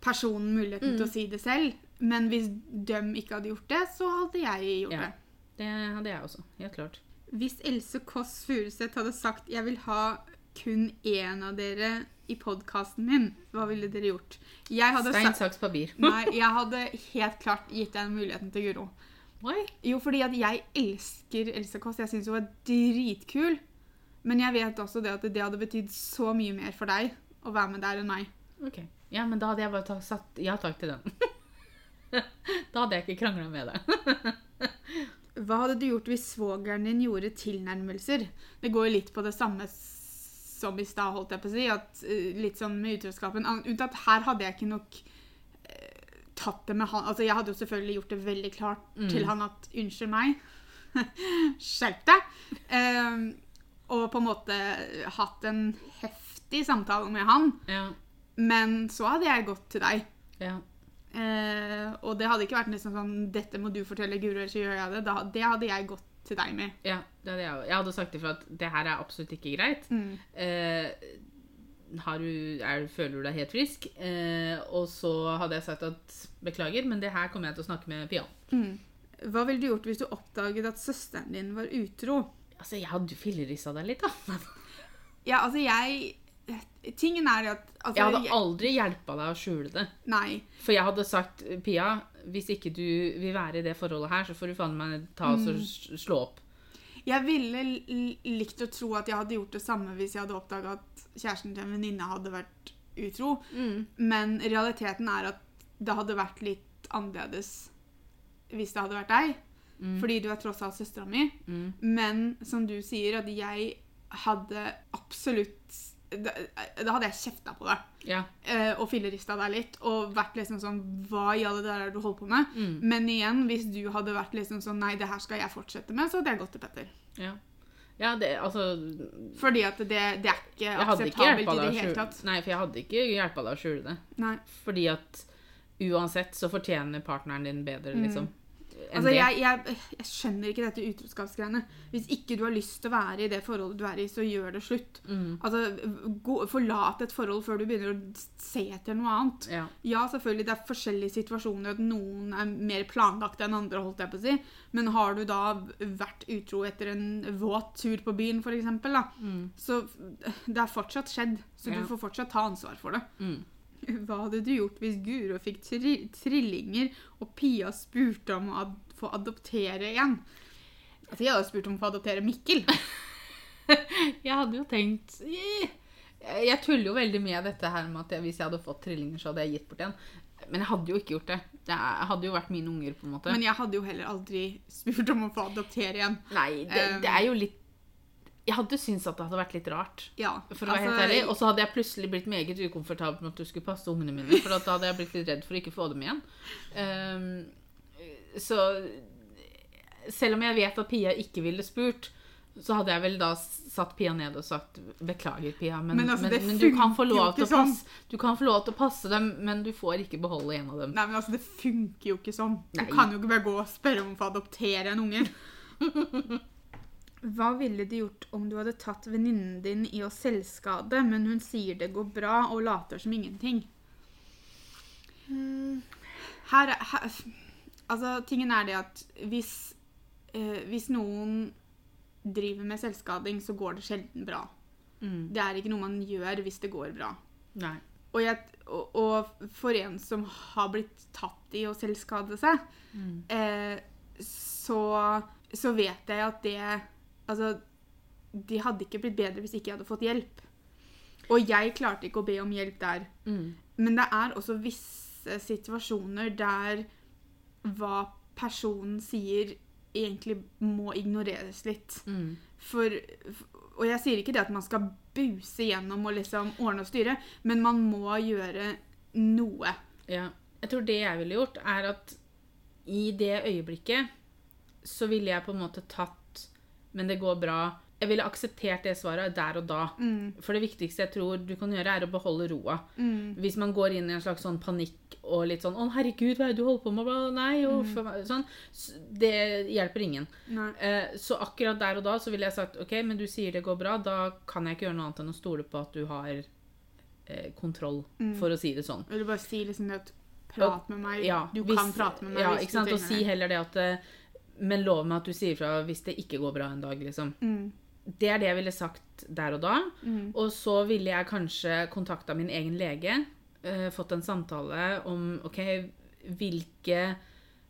[SPEAKER 2] personen muligheten til å si det selv, men hvis de ikke hadde gjort det, så hadde jeg gjort
[SPEAKER 1] Ja.
[SPEAKER 2] det.
[SPEAKER 1] Det hadde jeg også. Helt klart.
[SPEAKER 2] Hvis Else Kåss Furuseth hadde sagt 'jeg vil ha kun én av dere i podkasten min', hva ville dere gjort?
[SPEAKER 1] Stein, saks, papir. *laughs*
[SPEAKER 2] nei, jeg hadde helt klart gitt deg muligheten til Guro.
[SPEAKER 1] Oi.
[SPEAKER 2] Jo, fordi at jeg elsker Else Kåss. Jeg syns hun er dritkul. Men jeg vet også det at det hadde betydd så mye mer for deg å være med der enn meg.
[SPEAKER 1] Ok. Ja, men da hadde jeg bare satt ja takk til den. *laughs* da hadde jeg ikke krangla med deg. *laughs*
[SPEAKER 2] Hva hadde du gjort hvis svogeren din gjorde tilnærmelser? Det går jo litt på det samme som i stad, holdt jeg på å si. At, eh, litt sånn med utroskapen. Unntatt her hadde jeg ikke nok eh, tatt det med han. Altså, jeg hadde jo selvfølgelig gjort det veldig klart til han at unnskyld meg, *laughs* skjerp deg. Um, og på en måte hatt en heftig samtale med han.
[SPEAKER 1] Ja.
[SPEAKER 2] Men så hadde jeg gått til deg.
[SPEAKER 1] ja.
[SPEAKER 2] Eh, og det hadde ikke vært nesten sånn 'Dette må du fortelle Guro, så gjør jeg det'. Da, det hadde jeg gått til deg med.
[SPEAKER 1] Ja, det hadde jeg òg. Jeg hadde sagt ifra at det her er absolutt ikke greit. Eh, har du, er, føler du deg helt frisk? Eh, og så hadde jeg sagt at beklager, men det her kommer jeg til å snakke med Pia om.
[SPEAKER 2] Hva ville du gjort hvis du oppdaget at søsteren din var utro?
[SPEAKER 1] Altså, jeg hadde fillerissa deg litt, da.
[SPEAKER 2] Ja, altså, jeg Tingen er at altså,
[SPEAKER 1] Jeg hadde aldri hjelpa deg å skjule det.
[SPEAKER 2] Nei.
[SPEAKER 1] For jeg hadde sagt, Pia, hvis ikke du vil være i det forholdet her, så får du faen meg ta oss og slå opp.
[SPEAKER 2] Jeg ville likt å tro at jeg hadde gjort det samme hvis jeg hadde oppdaga at kjæresten til en venninne hadde vært utro. Men realiteten er at det hadde vært litt annerledes hvis det hadde vært deg. Fordi du er tross alt søstera mi.
[SPEAKER 1] Mm.
[SPEAKER 2] Men som du sier, at jeg hadde absolutt Da, da hadde jeg kjefta på deg.
[SPEAKER 1] Ja.
[SPEAKER 2] eh, og fillerista deg litt og vært liksom sånn Hva i alle dager er det du holder på med?
[SPEAKER 1] Mm.
[SPEAKER 2] Men igjen, hvis du hadde vært liksom sånn Nei, det her skal jeg fortsette med, så hadde jeg gått til Petter.
[SPEAKER 1] Ja, ja det, altså
[SPEAKER 2] Fordi at det, det er ikke
[SPEAKER 1] hadde ikke
[SPEAKER 2] akseptabelt i det hele tatt.
[SPEAKER 1] Nei, for jeg hadde ikke hjelpa deg å skjule det.
[SPEAKER 2] Nei.
[SPEAKER 1] Fordi at uansett så fortjener partneren din bedre, liksom.
[SPEAKER 2] Mm. Altså, jeg, jeg, jeg skjønner ikke dette utroskapsgreiene. Hvis ikke du har lyst til å være i det forholdet du er i, så gjør det slutt.
[SPEAKER 1] Mm.
[SPEAKER 2] Altså, gå, Forlat et forhold før du begynner å se etter noe annet.
[SPEAKER 1] Ja.
[SPEAKER 2] Ja, selvfølgelig, det er forskjellige situasjoner, at noen er mer planlagt enn andre, holdt jeg på å si. Men har du da vært utro etter en våt tur på byen, for eksempel, så det har fortsatt skjedd. Så
[SPEAKER 1] Mm. Ja.
[SPEAKER 2] du får fortsatt ta ansvar for det.
[SPEAKER 1] Mm. *laughs*
[SPEAKER 2] Hva hadde du gjort hvis Guro fikk tri trillinger, og Pia spurte om å ad få adoptere igjen? Altså, jeg hadde spurt om å få adoptere Mikkel. *laughs*
[SPEAKER 1] Jeg hadde jo tenkt Jeg, tuller jo veldig med dette her med at hvis jeg hadde fått trillinger, så hadde jeg gitt bort en. Men jeg hadde jo ikke gjort det. Det hadde jo vært mine unger, på en måte.
[SPEAKER 2] Men jeg hadde jo heller aldri spurt om å få adoptere igjen.
[SPEAKER 1] Nei, det,
[SPEAKER 2] Um,
[SPEAKER 1] det er jo litt Jeg hadde syntes at det hadde vært litt rart.
[SPEAKER 2] Ja.
[SPEAKER 1] For å være
[SPEAKER 2] altså,
[SPEAKER 1] helt ærlig. Og så hadde jeg plutselig blitt meget ukomfortabel med at du skulle passe ungene mine. For da hadde jeg blitt litt redd for å ikke få dem igjen. Um, så selv om jeg vet at Pia ikke ville spurt, så hadde jeg vel da satt Pia ned og sagt beklager, Pia, men,
[SPEAKER 2] Men altså,
[SPEAKER 1] men, men du, kan
[SPEAKER 2] sånn.
[SPEAKER 1] du kan få lov til å passe dem, men du får ikke beholde en av dem.
[SPEAKER 2] Nei, men altså, det funker jo ikke sånn.
[SPEAKER 1] Nei.
[SPEAKER 2] Du kan jo ikke bare gå og spørre om å få adoptere en unge. *laughs* Hva ville du gjort om du hadde tatt venninnen din i å selvskade, men hun sier det går bra og later som ingenting? Her, er- her Altså, tingen er det at hvis, eh, hvis noen driver med selvskading, så går det sjelden bra.
[SPEAKER 1] Mm.
[SPEAKER 2] Det er ikke noe man gjør hvis det går bra. Og, jeg, og, og for en som har blitt tatt i å selvskade seg,
[SPEAKER 1] Mm.
[SPEAKER 2] eh, så, så vet jeg at det Altså, de hadde ikke blitt bedre hvis ikke jeg hadde fått hjelp. Og jeg klarte ikke å be om hjelp der.
[SPEAKER 1] Mm.
[SPEAKER 2] Men det er også visse situasjoner der hva personen sier, egentlig må ignoreres litt.
[SPEAKER 1] Mm.
[SPEAKER 2] For, og jeg sier ikke det at man skal buse gjennom og liksom ordne og styre, men man må gjøre noe.
[SPEAKER 1] Ja. Jeg tror det jeg ville gjort, er at i det øyeblikket så ville jeg på en måte tatt Men det går bra. Jeg ville akseptert det svaret der og da.
[SPEAKER 2] Mm.
[SPEAKER 1] For det viktigste jeg tror du kan gjøre, er å beholde roa. Hvis man går inn i en slags sånn panikk og litt sånn 'Å, herregud, hva er det du holder på med?' Nei, uff, sånn. Det hjelper ingen. Eh, Så akkurat der og da så ville jeg sagt OK, men du sier det går bra. Da kan jeg ikke gjøre noe annet enn å stole på at du har eh, kontroll, for å si det sånn.
[SPEAKER 2] Vil du bare si liksom det at Prat med meg.
[SPEAKER 1] Ja,
[SPEAKER 2] du
[SPEAKER 1] hvis-
[SPEAKER 2] kan prate med meg
[SPEAKER 1] Ja,
[SPEAKER 2] hvis du
[SPEAKER 1] Og si heller det at eh, Men lov meg at du sier fra hvis det ikke går bra en dag, liksom.
[SPEAKER 2] Mm.
[SPEAKER 1] Det er det jeg ville sagt der og da.
[SPEAKER 2] Mm.
[SPEAKER 1] Og så ville jeg kanskje kontakta min egen lege. uh, fått en samtale om OK, hvilke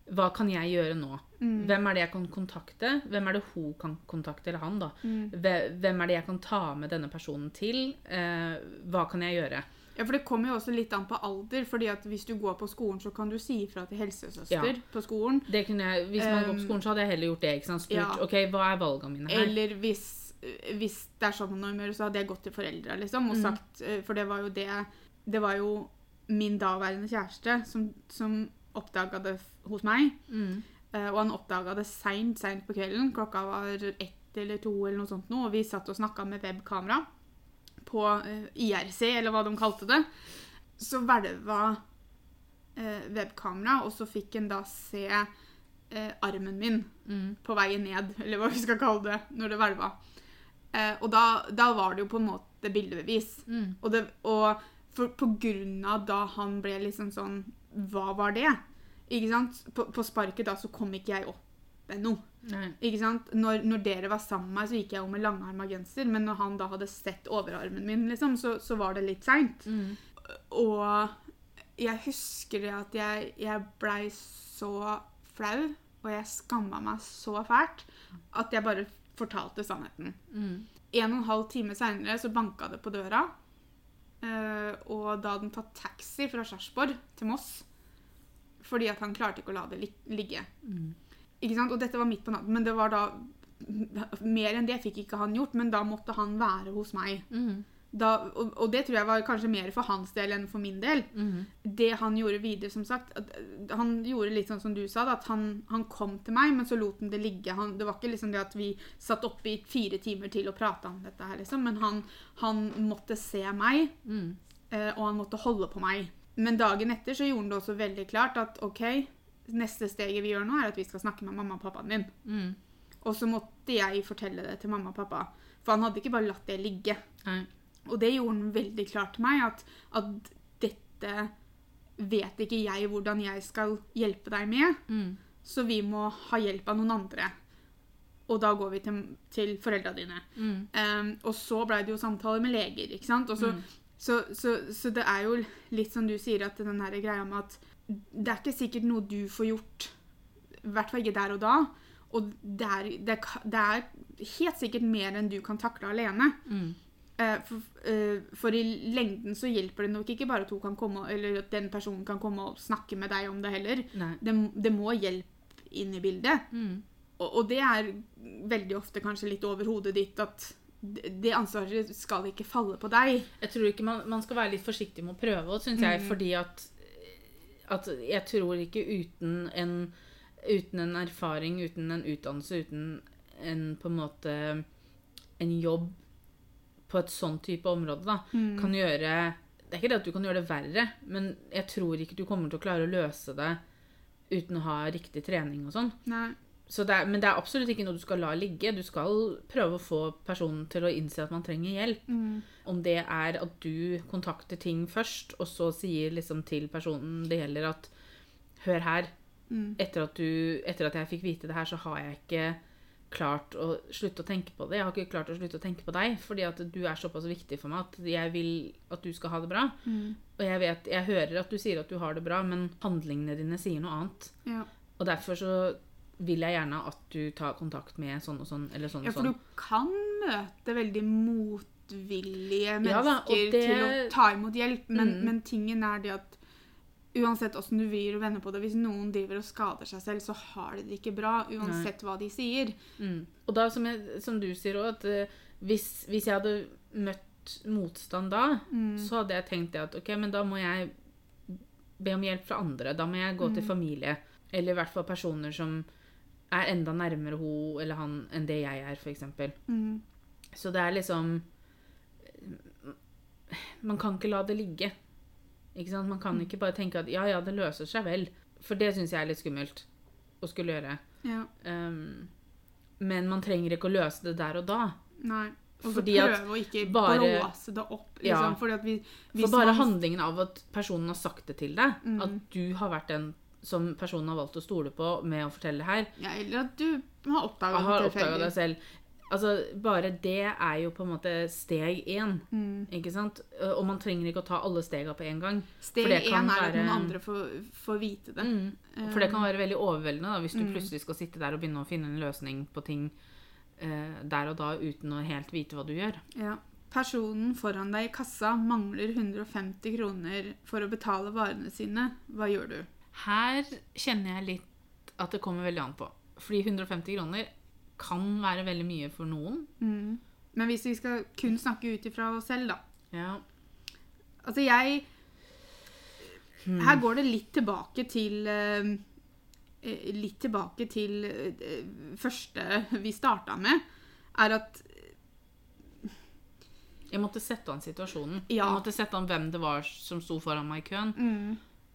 [SPEAKER 1] Hva kan jeg gjøre nå?
[SPEAKER 2] Mm.
[SPEAKER 1] Hvem er det jeg kan kontakte? Hvem er det hun kan kontakte, eller han, da?
[SPEAKER 2] Mm.
[SPEAKER 1] Hvem er det jeg kan ta med denne personen til? Uh, hva kan jeg gjøre?
[SPEAKER 2] Ja, for Det kommer jo også litt an på alder. fordi at Hvis du går på skolen, så kan du si ifra til helsesøster
[SPEAKER 1] Ja.
[SPEAKER 2] på skolen.
[SPEAKER 1] Det kunne jeg, hvis man går på
[SPEAKER 2] Um,
[SPEAKER 1] skolen, så hadde jeg heller gjort det. ikke sant? Spurt
[SPEAKER 2] ja.
[SPEAKER 1] OK, hva er valgene mine her?
[SPEAKER 2] Eller hvis, hvis det er sånn man gjør, så hadde jeg gått til foreldra liksom, og
[SPEAKER 1] Mm.
[SPEAKER 2] sagt eh, For det var jo det Det var jo min daværende kjæreste som, som oppdaga det hos meg.
[SPEAKER 1] Mm.
[SPEAKER 2] Eh, og han oppdaga det seint, seint på kvelden. Klokka var ett eller to, eller noe sånt nå, og vi satt og snakka med webkamera på eh, IRC, eller hva de kalte det. Så hvelva eh, webkamera, og så fikk en da se eh, armen min
[SPEAKER 1] Mm.
[SPEAKER 2] på veien ned, eller hva vi skal kalle det, når det hvelva. Eh, og da, da var det jo på en måte bildebevis.
[SPEAKER 1] Mm.
[SPEAKER 2] Og, det, og for, på grunn av da han ble liksom sånn Hva var det? Ikke sant? På, på sparket da så kom ikke jeg opp ennå.
[SPEAKER 1] Nei.
[SPEAKER 2] Ikke sant? Når, når dere var sammen med meg, så gikk jeg jo med langarma genser, men når han da hadde sett overarmen min, liksom, så, så var det litt seint.
[SPEAKER 1] Mm.
[SPEAKER 2] Og jeg husker det at jeg, jeg blei så flau, og jeg skamma meg så fælt, at jeg bare fortalte sannheten.
[SPEAKER 1] Mm.
[SPEAKER 2] En og en halv time seinere så banka det på døra. eh, og da hadde han tatt taxi fra Sarpsborg til Moss. Fordi at han klarte ikke å la det lig ligge.
[SPEAKER 1] Mm.
[SPEAKER 2] Ikke sant? Og dette var midt på natten, men det var da Mer enn det fikk ikke han gjort, men da måtte han være hos meg.
[SPEAKER 1] Mm.
[SPEAKER 2] Da, og, og det tror jeg var kanskje mer for hans del enn for min del.
[SPEAKER 1] Mm.
[SPEAKER 2] Det han gjorde videre, som sagt at, eh, Han gjorde litt sånn som du sa, da, at han, han kom til meg, men så lot han det ligge. Han, det var ikke liksom det at vi satt oppe i fire timer til og prata om dette her, liksom. Men han, han måtte se meg,
[SPEAKER 1] Mm.
[SPEAKER 2] eh, og han måtte holde på meg. Men dagen etter så gjorde han det også veldig klart at OK, neste steget vi gjør nå, er at vi skal snakke med mamma og pappaen din.
[SPEAKER 1] Mm.
[SPEAKER 2] Og så måtte jeg fortelle det til mamma og pappa. For han hadde ikke bare latt det ligge.
[SPEAKER 1] Nei.
[SPEAKER 2] Og det gjorde han veldig klart til meg, at, at dette vet ikke jeg hvordan jeg skal hjelpe deg med,
[SPEAKER 1] Mm.
[SPEAKER 2] så vi må ha hjelp av noen andre. Og da går vi til, til foreldra dine.
[SPEAKER 1] Mm.
[SPEAKER 2] Um, og så ble det jo samtaler med leger, ikke sant? Og så,
[SPEAKER 1] Mm.
[SPEAKER 2] så, så, så det er jo litt som du sier, at den her greia med at det er ikke sikkert noe du får gjort, i hvert fall ikke der og da. Og det er, det, det er helt sikkert mer enn du kan takle alene.
[SPEAKER 1] Mm.
[SPEAKER 2] Eh, for, eh, for i lengden så hjelper det nok ikke bare at komme, eller at den personen kan komme og snakke med deg om det heller. Det, det må hjelp inn i bildet.
[SPEAKER 1] Mm.
[SPEAKER 2] Og, og det er veldig ofte kanskje litt over hodet ditt at det ansvaret skal ikke falle på deg.
[SPEAKER 1] Jeg tror ikke man, man skal være litt forsiktig med å prøve, syns jeg, fordi at, at Jeg tror ikke uten en, uten en erfaring, uten en utdannelse, uten en på en måte en jobb på et sånn type område, da, kan gjøre Det er ikke det at du kan gjøre det verre, men jeg tror ikke du kommer til å klare å løse det uten å ha riktig trening og sånn. Det er, men det er absolutt ikke noe du skal la ligge. Du skal prøve å få personen til å innse at man trenger hjelp. Om det er at du kontakter ting først, og så sier liksom til personen det gjelder at Hør her. Etter, at du, etter at jeg fikk vite det her, så har jeg ikke klart å slutte å tenke på det. Jeg har ikke klart å slutte å tenke på deg, fordi at du er såpass viktig for meg at jeg vil at du skal ha det bra. Og jeg vet, jeg hører at du sier at du har det bra, men handlingene dine sier noe annet.
[SPEAKER 2] Ja.
[SPEAKER 1] Og derfor så vil jeg gjerne at du tar kontakt med sånn og sånn, eller sånn
[SPEAKER 2] ja, for
[SPEAKER 1] sånn.
[SPEAKER 2] du kan møte veldig motvillige mennesker
[SPEAKER 1] Ja det-
[SPEAKER 2] til å ta imot hjelp, men,
[SPEAKER 1] Mm.
[SPEAKER 2] men tingen er det at uansett åssen du vrir og vender på det, hvis noen driver og skader seg selv, så har de det ikke bra, uansett hva de sier.
[SPEAKER 1] Mm. Og da, som, jeg, som du sier òg, at uh, hvis, hvis jeg hadde møtt motstand da,
[SPEAKER 2] Mm.
[SPEAKER 1] så hadde jeg tenkt det at ok, men da må jeg be om hjelp fra andre. Da må jeg gå
[SPEAKER 2] Mm.
[SPEAKER 1] til familie. Eller i hvert fall personer som er enda nærmere hun eller han enn det jeg er, f.eks.
[SPEAKER 2] Mm.
[SPEAKER 1] Så det er liksom Man kan ikke la det ligge. Ikke sant? Man
[SPEAKER 2] Mm.
[SPEAKER 1] kan ikke bare tenke at ja, ja, det løser seg vel. For det syns jeg er litt skummelt å skulle gjøre.
[SPEAKER 2] Ja.
[SPEAKER 1] Um, men man trenger ikke å løse det der og da.
[SPEAKER 2] Nei. Og så prøve å ikke
[SPEAKER 1] bare-
[SPEAKER 2] blåse det opp,
[SPEAKER 1] Ja.
[SPEAKER 2] liksom. At vi,
[SPEAKER 1] For bare
[SPEAKER 2] man-
[SPEAKER 1] handlingen av at personen har sagt det til deg,
[SPEAKER 2] Mm.
[SPEAKER 1] at du har vært den som personen har valgt å stole på med å fortelle her,
[SPEAKER 2] ja, Eller at du har oppdaga det tilfeldig.
[SPEAKER 1] deg selv Altså, Bare det er jo på en måte steg én.
[SPEAKER 2] Mm.
[SPEAKER 1] Ikke sant? Og man trenger ikke å ta alle stega på en gang.
[SPEAKER 2] Steg én er at noen andre får, får vite det.
[SPEAKER 1] Mm. For det kan
[SPEAKER 2] Um,
[SPEAKER 1] være veldig overveldende da, hvis du
[SPEAKER 2] Mm.
[SPEAKER 1] plutselig skal sitte der og begynne å finne en løsning på ting eh, der og da uten å helt vite hva du gjør.
[SPEAKER 2] Ja. Personen foran deg i kassa mangler 150 kroner for å betale varene sine. Hva gjør du?
[SPEAKER 1] Her kjenner jeg litt at det kommer veldig an på. Fordi 150 kroner kan være veldig mye for noen.
[SPEAKER 2] Mm. Men hvis vi skal kun snakke ut ifra oss selv, da.
[SPEAKER 1] Ja.
[SPEAKER 2] Altså, jeg
[SPEAKER 1] Hmm.
[SPEAKER 2] Her går det litt tilbake til eh, Litt tilbake til det første vi starta med, er at
[SPEAKER 1] Jeg måtte sette an situasjonen.
[SPEAKER 2] Ja.
[SPEAKER 1] Jeg måtte sette an hvem det var som sto foran meg i køen.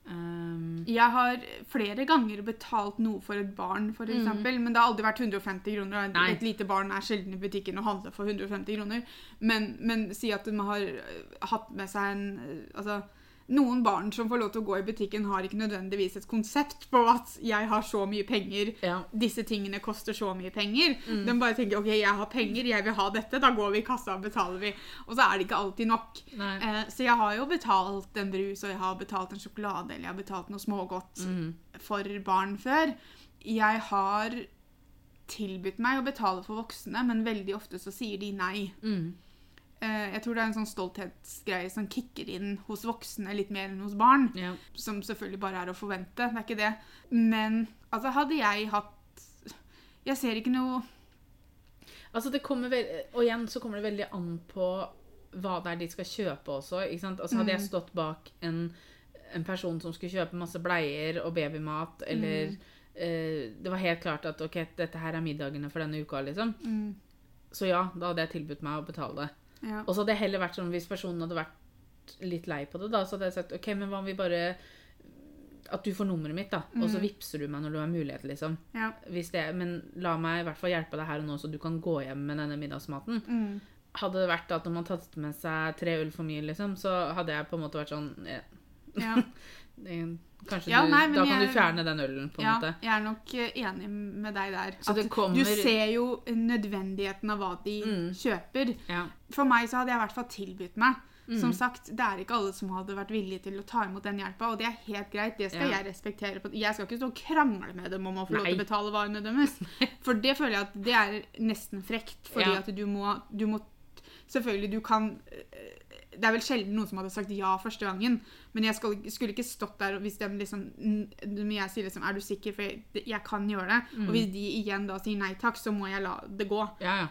[SPEAKER 1] Um,
[SPEAKER 2] Jeg har flere ganger betalt noe for et barn, for eksempel, men det har aldri vært 150 kroner.
[SPEAKER 1] Mm. Nei.
[SPEAKER 2] Et lite barn er sjelden i butikken og handler for 150 kroner. Men, men si at de har øh, hatt med seg en øh, Altså, noen barn som får lov til å gå i butikken, har ikke nødvendigvis et konsept på at 'jeg har så mye penger',
[SPEAKER 1] ja.
[SPEAKER 2] disse tingene koster så mye penger.
[SPEAKER 1] Mm.
[SPEAKER 2] De bare tenker 'ok, jeg har penger, jeg vil ha dette', da går vi i kassa og betaler vi. Og så er det ikke alltid nok. Eh, så jeg har jo betalt en brus, og jeg har betalt en sjokolade, eller jeg har betalt noe smågodt
[SPEAKER 1] mm.
[SPEAKER 2] for barn før. Jeg har tilbudt meg å betale for voksne, men veldig ofte så sier de nei.
[SPEAKER 1] Mm.
[SPEAKER 2] Eh, jeg tror det er en sånn stolthetsgreie som kicker inn hos voksne litt mer enn hos barn.
[SPEAKER 1] Ja.
[SPEAKER 2] Som selvfølgelig bare er å forvente, det er ikke det. Men altså, hadde jeg hatt Jeg ser ikke noe
[SPEAKER 1] Altså det kommer vel, Og igjen så kommer det veldig an på hva det er de skal kjøpe også. ikke sant? Altså Hadde jeg stått bak en, en person som skulle kjøpe masse bleier og babymat, eller eh, Det var helt klart at ok, dette her er middagene for denne uka, liksom.
[SPEAKER 2] mm,
[SPEAKER 1] Så ja, da hadde jeg tilbudt meg å betale det.
[SPEAKER 2] Ja.
[SPEAKER 1] Og så hadde det heller vært sånn hvis personen hadde vært litt lei på det, da, så hadde jeg sagt ok, men hva om vi bare At du får nummeret mitt, da, og så vippser du meg når du har mulighet, liksom.
[SPEAKER 2] ja.
[SPEAKER 1] Hvis det, men la meg i hvert fall hjelpe deg her og nå, så du kan gå hjem med denne middagsmaten.
[SPEAKER 2] Mm,
[SPEAKER 1] Hadde det vært at når man tatt med seg tre øl for mye, liksom, så hadde jeg på en måte vært sånn
[SPEAKER 2] ja. *laughs*
[SPEAKER 1] Kanskje
[SPEAKER 2] Ja,
[SPEAKER 1] du,
[SPEAKER 2] nei,
[SPEAKER 1] Da kan
[SPEAKER 2] jeg-
[SPEAKER 1] du fjerne den ølen, på en
[SPEAKER 2] ja,
[SPEAKER 1] måte.
[SPEAKER 2] jeg er nok eh, enig med deg der.
[SPEAKER 1] Så
[SPEAKER 2] At
[SPEAKER 1] kommer-
[SPEAKER 2] Du ser jo nødvendigheten av hva de
[SPEAKER 1] Mm.
[SPEAKER 2] kjøper.
[SPEAKER 1] Ja.
[SPEAKER 2] For meg så hadde jeg i hvert fall tilbudt meg.
[SPEAKER 1] Mm.
[SPEAKER 2] Som sagt, Det er ikke alle som hadde vært villige til å ta imot den hjelpa, og det er helt greit. Det skal jeg respektere. Jeg skal ikke stå og krangle med dem om å få lov til å betale varene deres. *laughs* For det føler jeg at det er nesten frekt, fordi at du må, du må Selvfølgelig, du kan Det er vel sjelden noen som hadde sagt ja første gangen, men jeg skal, skulle ikke stått der hvis de liksom Men jeg sier liksom Er du sikker? For jeg, jeg kan gjøre det.
[SPEAKER 1] Mm.
[SPEAKER 2] Og hvis de igjen da sier nei takk, så må jeg la det gå.
[SPEAKER 1] ja, ja.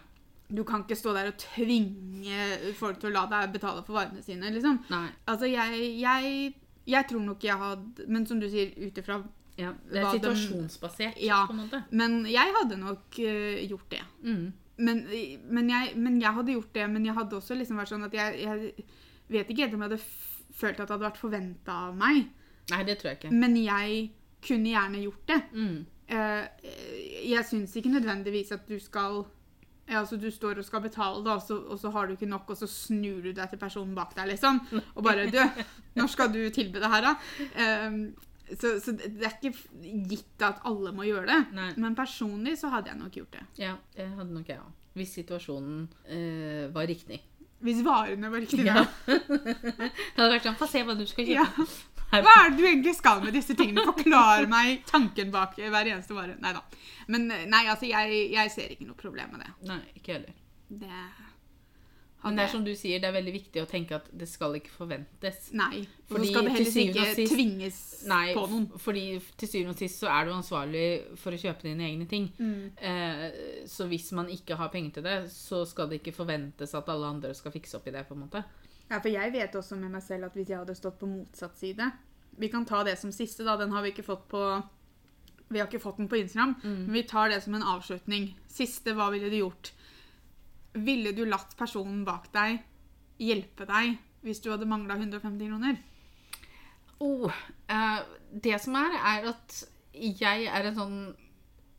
[SPEAKER 2] Du kan ikke stå der og tvinge folk til å la deg betale for varene sine, liksom.
[SPEAKER 1] Nei.
[SPEAKER 2] Altså, jeg, jeg, jeg tror nok jeg hadde Men som du sier, ut ifra
[SPEAKER 1] Ja, det er
[SPEAKER 2] de-
[SPEAKER 1] situasjonsbasert,
[SPEAKER 2] Ja.
[SPEAKER 1] på en måte.
[SPEAKER 2] Men jeg hadde nok uh, gjort det.
[SPEAKER 1] Mm.
[SPEAKER 2] Men, men, jeg, men jeg hadde gjort det, men jeg hadde også liksom vært sånn at jeg, jeg vet ikke helt om jeg hadde følt at det hadde vært forventa av meg.
[SPEAKER 1] Nei, det tror jeg ikke.
[SPEAKER 2] Men jeg kunne gjerne gjort det.
[SPEAKER 1] Mm.
[SPEAKER 2] Uh, jeg syns ikke nødvendigvis at du skal ja, altså Du står og skal betale, da, og så, og så har du ikke nok, og så snur du deg til personen bak deg, liksom. Og bare Du, når skal du tilby det her, da? Eh, så, så det er ikke gitt at alle må gjøre det.
[SPEAKER 1] Nei.
[SPEAKER 2] Men personlig så hadde jeg nok gjort det.
[SPEAKER 1] Ja, det hadde nok jeg òg. Hvis situasjonen øh, var riktig.
[SPEAKER 2] Hvis varene var riktige.
[SPEAKER 1] Ja. *laughs* det hadde vært sånn Få se hva du skal kjøpe. Ja. *laughs*
[SPEAKER 2] Hva er det du egentlig skal med disse tingene? Forklar meg tanken bak hver eneste vare. Nei da. Men nei, altså, jeg, jeg ser ikke noe problem med det.
[SPEAKER 1] Nei, ikke heller.
[SPEAKER 2] Det
[SPEAKER 1] Men det er som du sier, det er veldig viktig å tenke at det skal ikke forventes.
[SPEAKER 2] Nei. for så
[SPEAKER 1] Fordi
[SPEAKER 2] skal det heller ikke
[SPEAKER 1] sist-
[SPEAKER 2] tvinges
[SPEAKER 1] Nei,
[SPEAKER 2] på noen.
[SPEAKER 1] fordi til syvende og sist så er du ansvarlig for å kjøpe dine egne ting.
[SPEAKER 2] Mm.
[SPEAKER 1] Eh, så hvis man ikke har penger til det, så skal det ikke forventes at alle andre skal fikse opp i det. på en måte.
[SPEAKER 2] Ja, for jeg vet også med meg selv at hvis jeg hadde stått på motsatt side Vi kan ta det som siste, da. Den har vi ikke fått på Vi har ikke fått den på Instagram,
[SPEAKER 1] Mm.
[SPEAKER 2] men vi tar det som en avslutning. Siste, hva ville du gjort? Ville du latt personen bak deg hjelpe deg hvis du hadde mangla 150 kroner?
[SPEAKER 1] Oh, eh, det som er, er at jeg er en sånn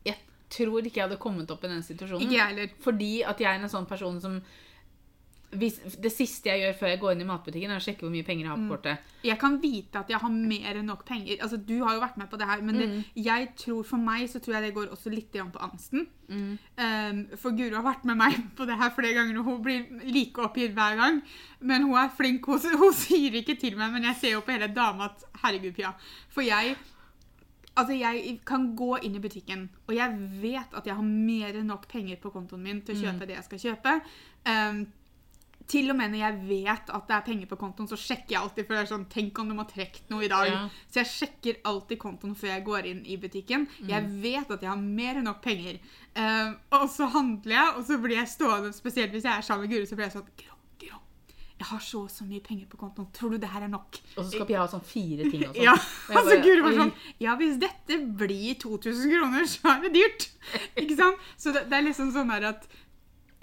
[SPEAKER 1] Jeg tror ikke jeg hadde kommet opp i den situasjonen.
[SPEAKER 2] Ikke jeg heller.
[SPEAKER 1] Fordi at jeg er en sånn person som hvis, Det siste jeg gjør før jeg går inn i matbutikken, er å sjekke hvor mye penger jeg har på kortet.
[SPEAKER 2] Jeg kan vite at jeg har mer enn nok penger. Altså, Du har jo vært med på det her, men det, jeg tror for meg så tror jeg det går også litt på angsten. Um, for Guro har vært med meg på det her flere ganger, og hun blir like oppgitt hver gang. Men hun er flink. Hun, hun sier ikke til meg, men jeg ser jo på hele dama at herregud, Pia. For jeg Altså, jeg kan gå inn i butikken, og jeg vet at jeg har mer enn nok penger på kontoen min til å kjøpe det jeg skal kjøpe. Um, til og med når jeg vet at det er penger på kontoen, så sjekker jeg alltid. For det er sånn, Tenk om de har trukket noe i dag.
[SPEAKER 1] Ja.
[SPEAKER 2] Så jeg sjekker alltid kontoen før jeg går inn i butikken. Jeg vet at jeg har mer enn nok penger. Uh, og så handler jeg, og så blir jeg stående, spesielt hvis jeg er sammen med Guri, så blir jeg sånn grå, grå. jeg har så og så mye penger på kontoen. Tror du det her er nok?
[SPEAKER 1] Og så skal Pia ha sånn fire ting og sånn.
[SPEAKER 2] Ja,
[SPEAKER 1] Og *laughs*
[SPEAKER 2] altså Guri var sånn Ja, hvis dette blir 2000 kroner, så er det dyrt. *laughs* Ikke sant? Så det, det er liksom sånn her at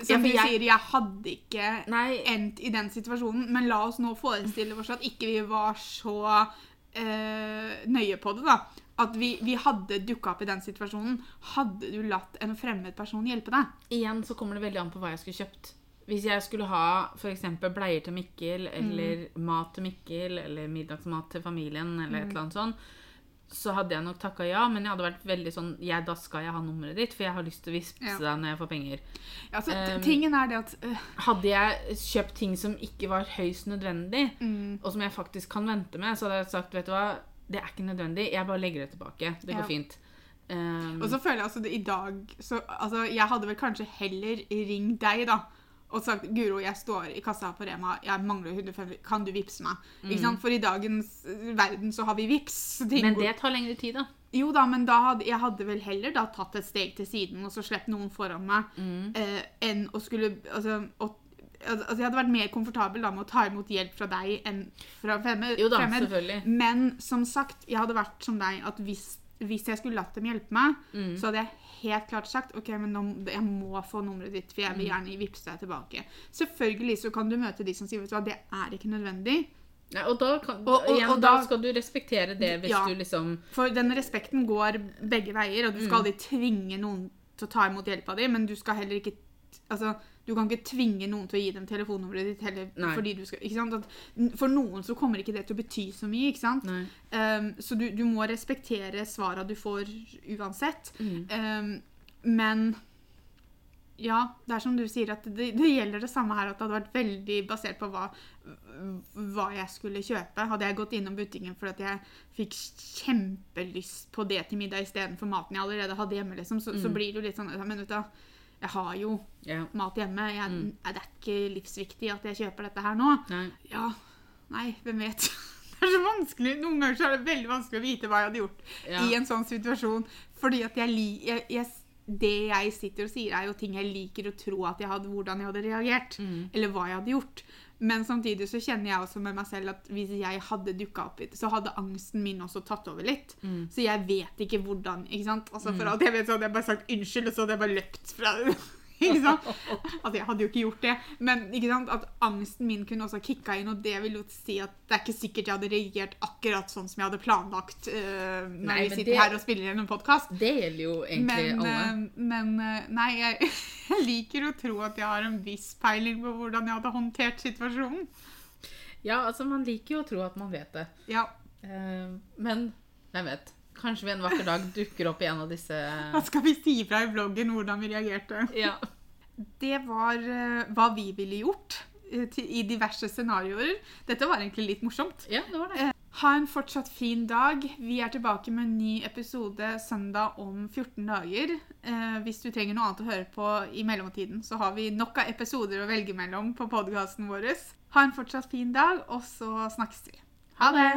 [SPEAKER 2] Som
[SPEAKER 1] for
[SPEAKER 2] du sier, jeg hadde ikke
[SPEAKER 1] Nei,
[SPEAKER 2] endt i den situasjonen, men la oss nå forestille oss at ikke vi var så øh, nøye på det, da. At vi, vi hadde dukka opp i den situasjonen. Hadde du latt en fremmed person hjelpe deg?
[SPEAKER 1] igjen så kommer det veldig an på hva jeg skulle kjøpt. Hvis jeg skulle ha f.eks. bleier til Mikkel, eller mat til Mikkel, eller middagsmat til familien, eller et eller annet sånn, så hadde jeg nok takka ja, men jeg hadde vært veldig sånn jeg, Da skal jeg ha nummeret ditt, for jeg har lyst til å vippse
[SPEAKER 2] Ja.
[SPEAKER 1] deg når jeg får penger.
[SPEAKER 2] Ja, altså,
[SPEAKER 1] Um,
[SPEAKER 2] tingen er det at uh,
[SPEAKER 1] Hadde jeg kjøpt ting som ikke var høyst nødvendig,
[SPEAKER 2] mm,
[SPEAKER 1] og som jeg faktisk kan vente med, så hadde jeg sagt vet du hva, det er ikke nødvendig, jeg bare legger det tilbake. Det går
[SPEAKER 2] Ja.
[SPEAKER 1] fint. Um,
[SPEAKER 2] Og så føler jeg altså det, i dag så, altså, Jeg hadde vel kanskje heller ringt deg, da. Og sagt 'Guro, jeg står i kassa på Rema, jeg mangler 150, kan du vippse meg?' Sant? For i dagens øh, verden så har vi vips.
[SPEAKER 1] men det tar lengre tid, da.
[SPEAKER 2] Jo da, men da hadde, jeg hadde vel heller da tatt et steg til siden og så sluppet noen foran meg,
[SPEAKER 1] Mm.
[SPEAKER 2] eh, enn å skulle altså, å, altså, Jeg hadde vært mer komfortabel da med å ta imot hjelp fra deg enn fra fremmed.
[SPEAKER 1] Jo da,
[SPEAKER 2] fremmed.
[SPEAKER 1] selvfølgelig.
[SPEAKER 2] Men som sagt, jeg hadde vært som deg at hvis, hvis jeg skulle latt dem hjelpe meg,
[SPEAKER 1] Mm.
[SPEAKER 2] så hadde jeg helt klart sagt ok, men nå, jeg må få nummeret ditt, for jeg
[SPEAKER 1] Mm.
[SPEAKER 2] vil gjerne vippse deg tilbake. Selvfølgelig så kan du møte de som sier vet du hva, det er ikke nødvendig.
[SPEAKER 1] Nei, og da, kan,
[SPEAKER 2] Og- og-
[SPEAKER 1] igjen,
[SPEAKER 2] og
[SPEAKER 1] da,
[SPEAKER 2] da-
[SPEAKER 1] skal du respektere det hvis
[SPEAKER 2] Ja.
[SPEAKER 1] du liksom
[SPEAKER 2] For den respekten går begge veier, og du
[SPEAKER 1] Mm.
[SPEAKER 2] skal aldri tvinge noen til å ta imot hjelpa di, men du skal heller ikke Altså, du kan ikke tvinge noen til å gi dem telefonnummeret ditt heller
[SPEAKER 1] Nei.
[SPEAKER 2] fordi du skal? At, For noen så kommer ikke det til å bety så mye, ikke sant? Um, så du, du må respektere svara du får uansett.
[SPEAKER 1] Mm.
[SPEAKER 2] Um, men ja, det er som du sier, at det, det gjelder det samme her. At det hadde vært veldig basert på hva, hva jeg skulle kjøpe. Hadde jeg gått innom butikken fordi jeg fikk kjempelyst på det til middag istedenfor maten jeg allerede hadde hjemme, liksom, så, så
[SPEAKER 1] Mm.
[SPEAKER 2] blir det jo litt sånn Men vet du jeg har jo
[SPEAKER 1] Ja.
[SPEAKER 2] mat hjemme. Jeg,
[SPEAKER 1] Mm.
[SPEAKER 2] Det er ikke livsviktig at jeg kjøper dette her nå.
[SPEAKER 1] Nei.
[SPEAKER 2] Ja, nei, hvem vet. *laughs* Det er så vanskelig. Noen ganger så er det veldig vanskelig å vite hva jeg hadde gjort
[SPEAKER 1] Ja.
[SPEAKER 2] i en sånn situasjon. Fordi at jeg, li, jeg, jeg det jeg sitter og sier, er jo ting jeg liker å tro at jeg hadde, hvordan jeg hadde reagert.
[SPEAKER 1] Mm.
[SPEAKER 2] Eller hva jeg hadde gjort. Men samtidig så kjenner jeg også med meg selv at hvis jeg hadde dukka opp, så hadde angsten min også tatt over litt.
[SPEAKER 1] Mm.
[SPEAKER 2] Så jeg vet ikke hvordan. ikke sant? Altså For alt jeg vet, så hadde jeg bare sagt unnskyld, og så hadde jeg bare løpt fra ikke sant? Altså, jeg hadde jo ikke gjort det. Men ikke sant? at angsten min kunne også kicka inn, og det vil jo si at det er ikke sikkert jeg hadde reagert akkurat sånn som jeg hadde planlagt uh, når
[SPEAKER 1] Nei,
[SPEAKER 2] vi sitter
[SPEAKER 1] det-
[SPEAKER 2] her og spiller inn en podkast.
[SPEAKER 1] Det gjelder jo egentlig
[SPEAKER 2] Men,
[SPEAKER 1] alle.
[SPEAKER 2] Uh, men uh, nei, jeg, *laughs* jeg liker å tro at jeg har en viss peiling på hvordan jeg hadde håndtert situasjonen.
[SPEAKER 1] Ja, altså, man liker jo å tro at man vet det.
[SPEAKER 2] Ja,
[SPEAKER 1] men hvem vet? Kanskje vi en vakker dag dukker opp i en av disse
[SPEAKER 2] Da skal vi si ifra i bloggen hvordan vi reagerte.
[SPEAKER 1] Ja.
[SPEAKER 2] Det var eh, hva vi ville gjort eh, i diverse scenarioer. Dette var egentlig litt morsomt.
[SPEAKER 1] ja, det var det.
[SPEAKER 2] Ha en fortsatt fin dag. Vi er tilbake med en ny episode søndag om 14 dager. Eh, hvis du trenger noe annet å høre på i mellomtiden, så har vi nok av episoder å velge mellom på podkasten vår. Ha en fortsatt fin dag, og så snakkes vi. Ha det!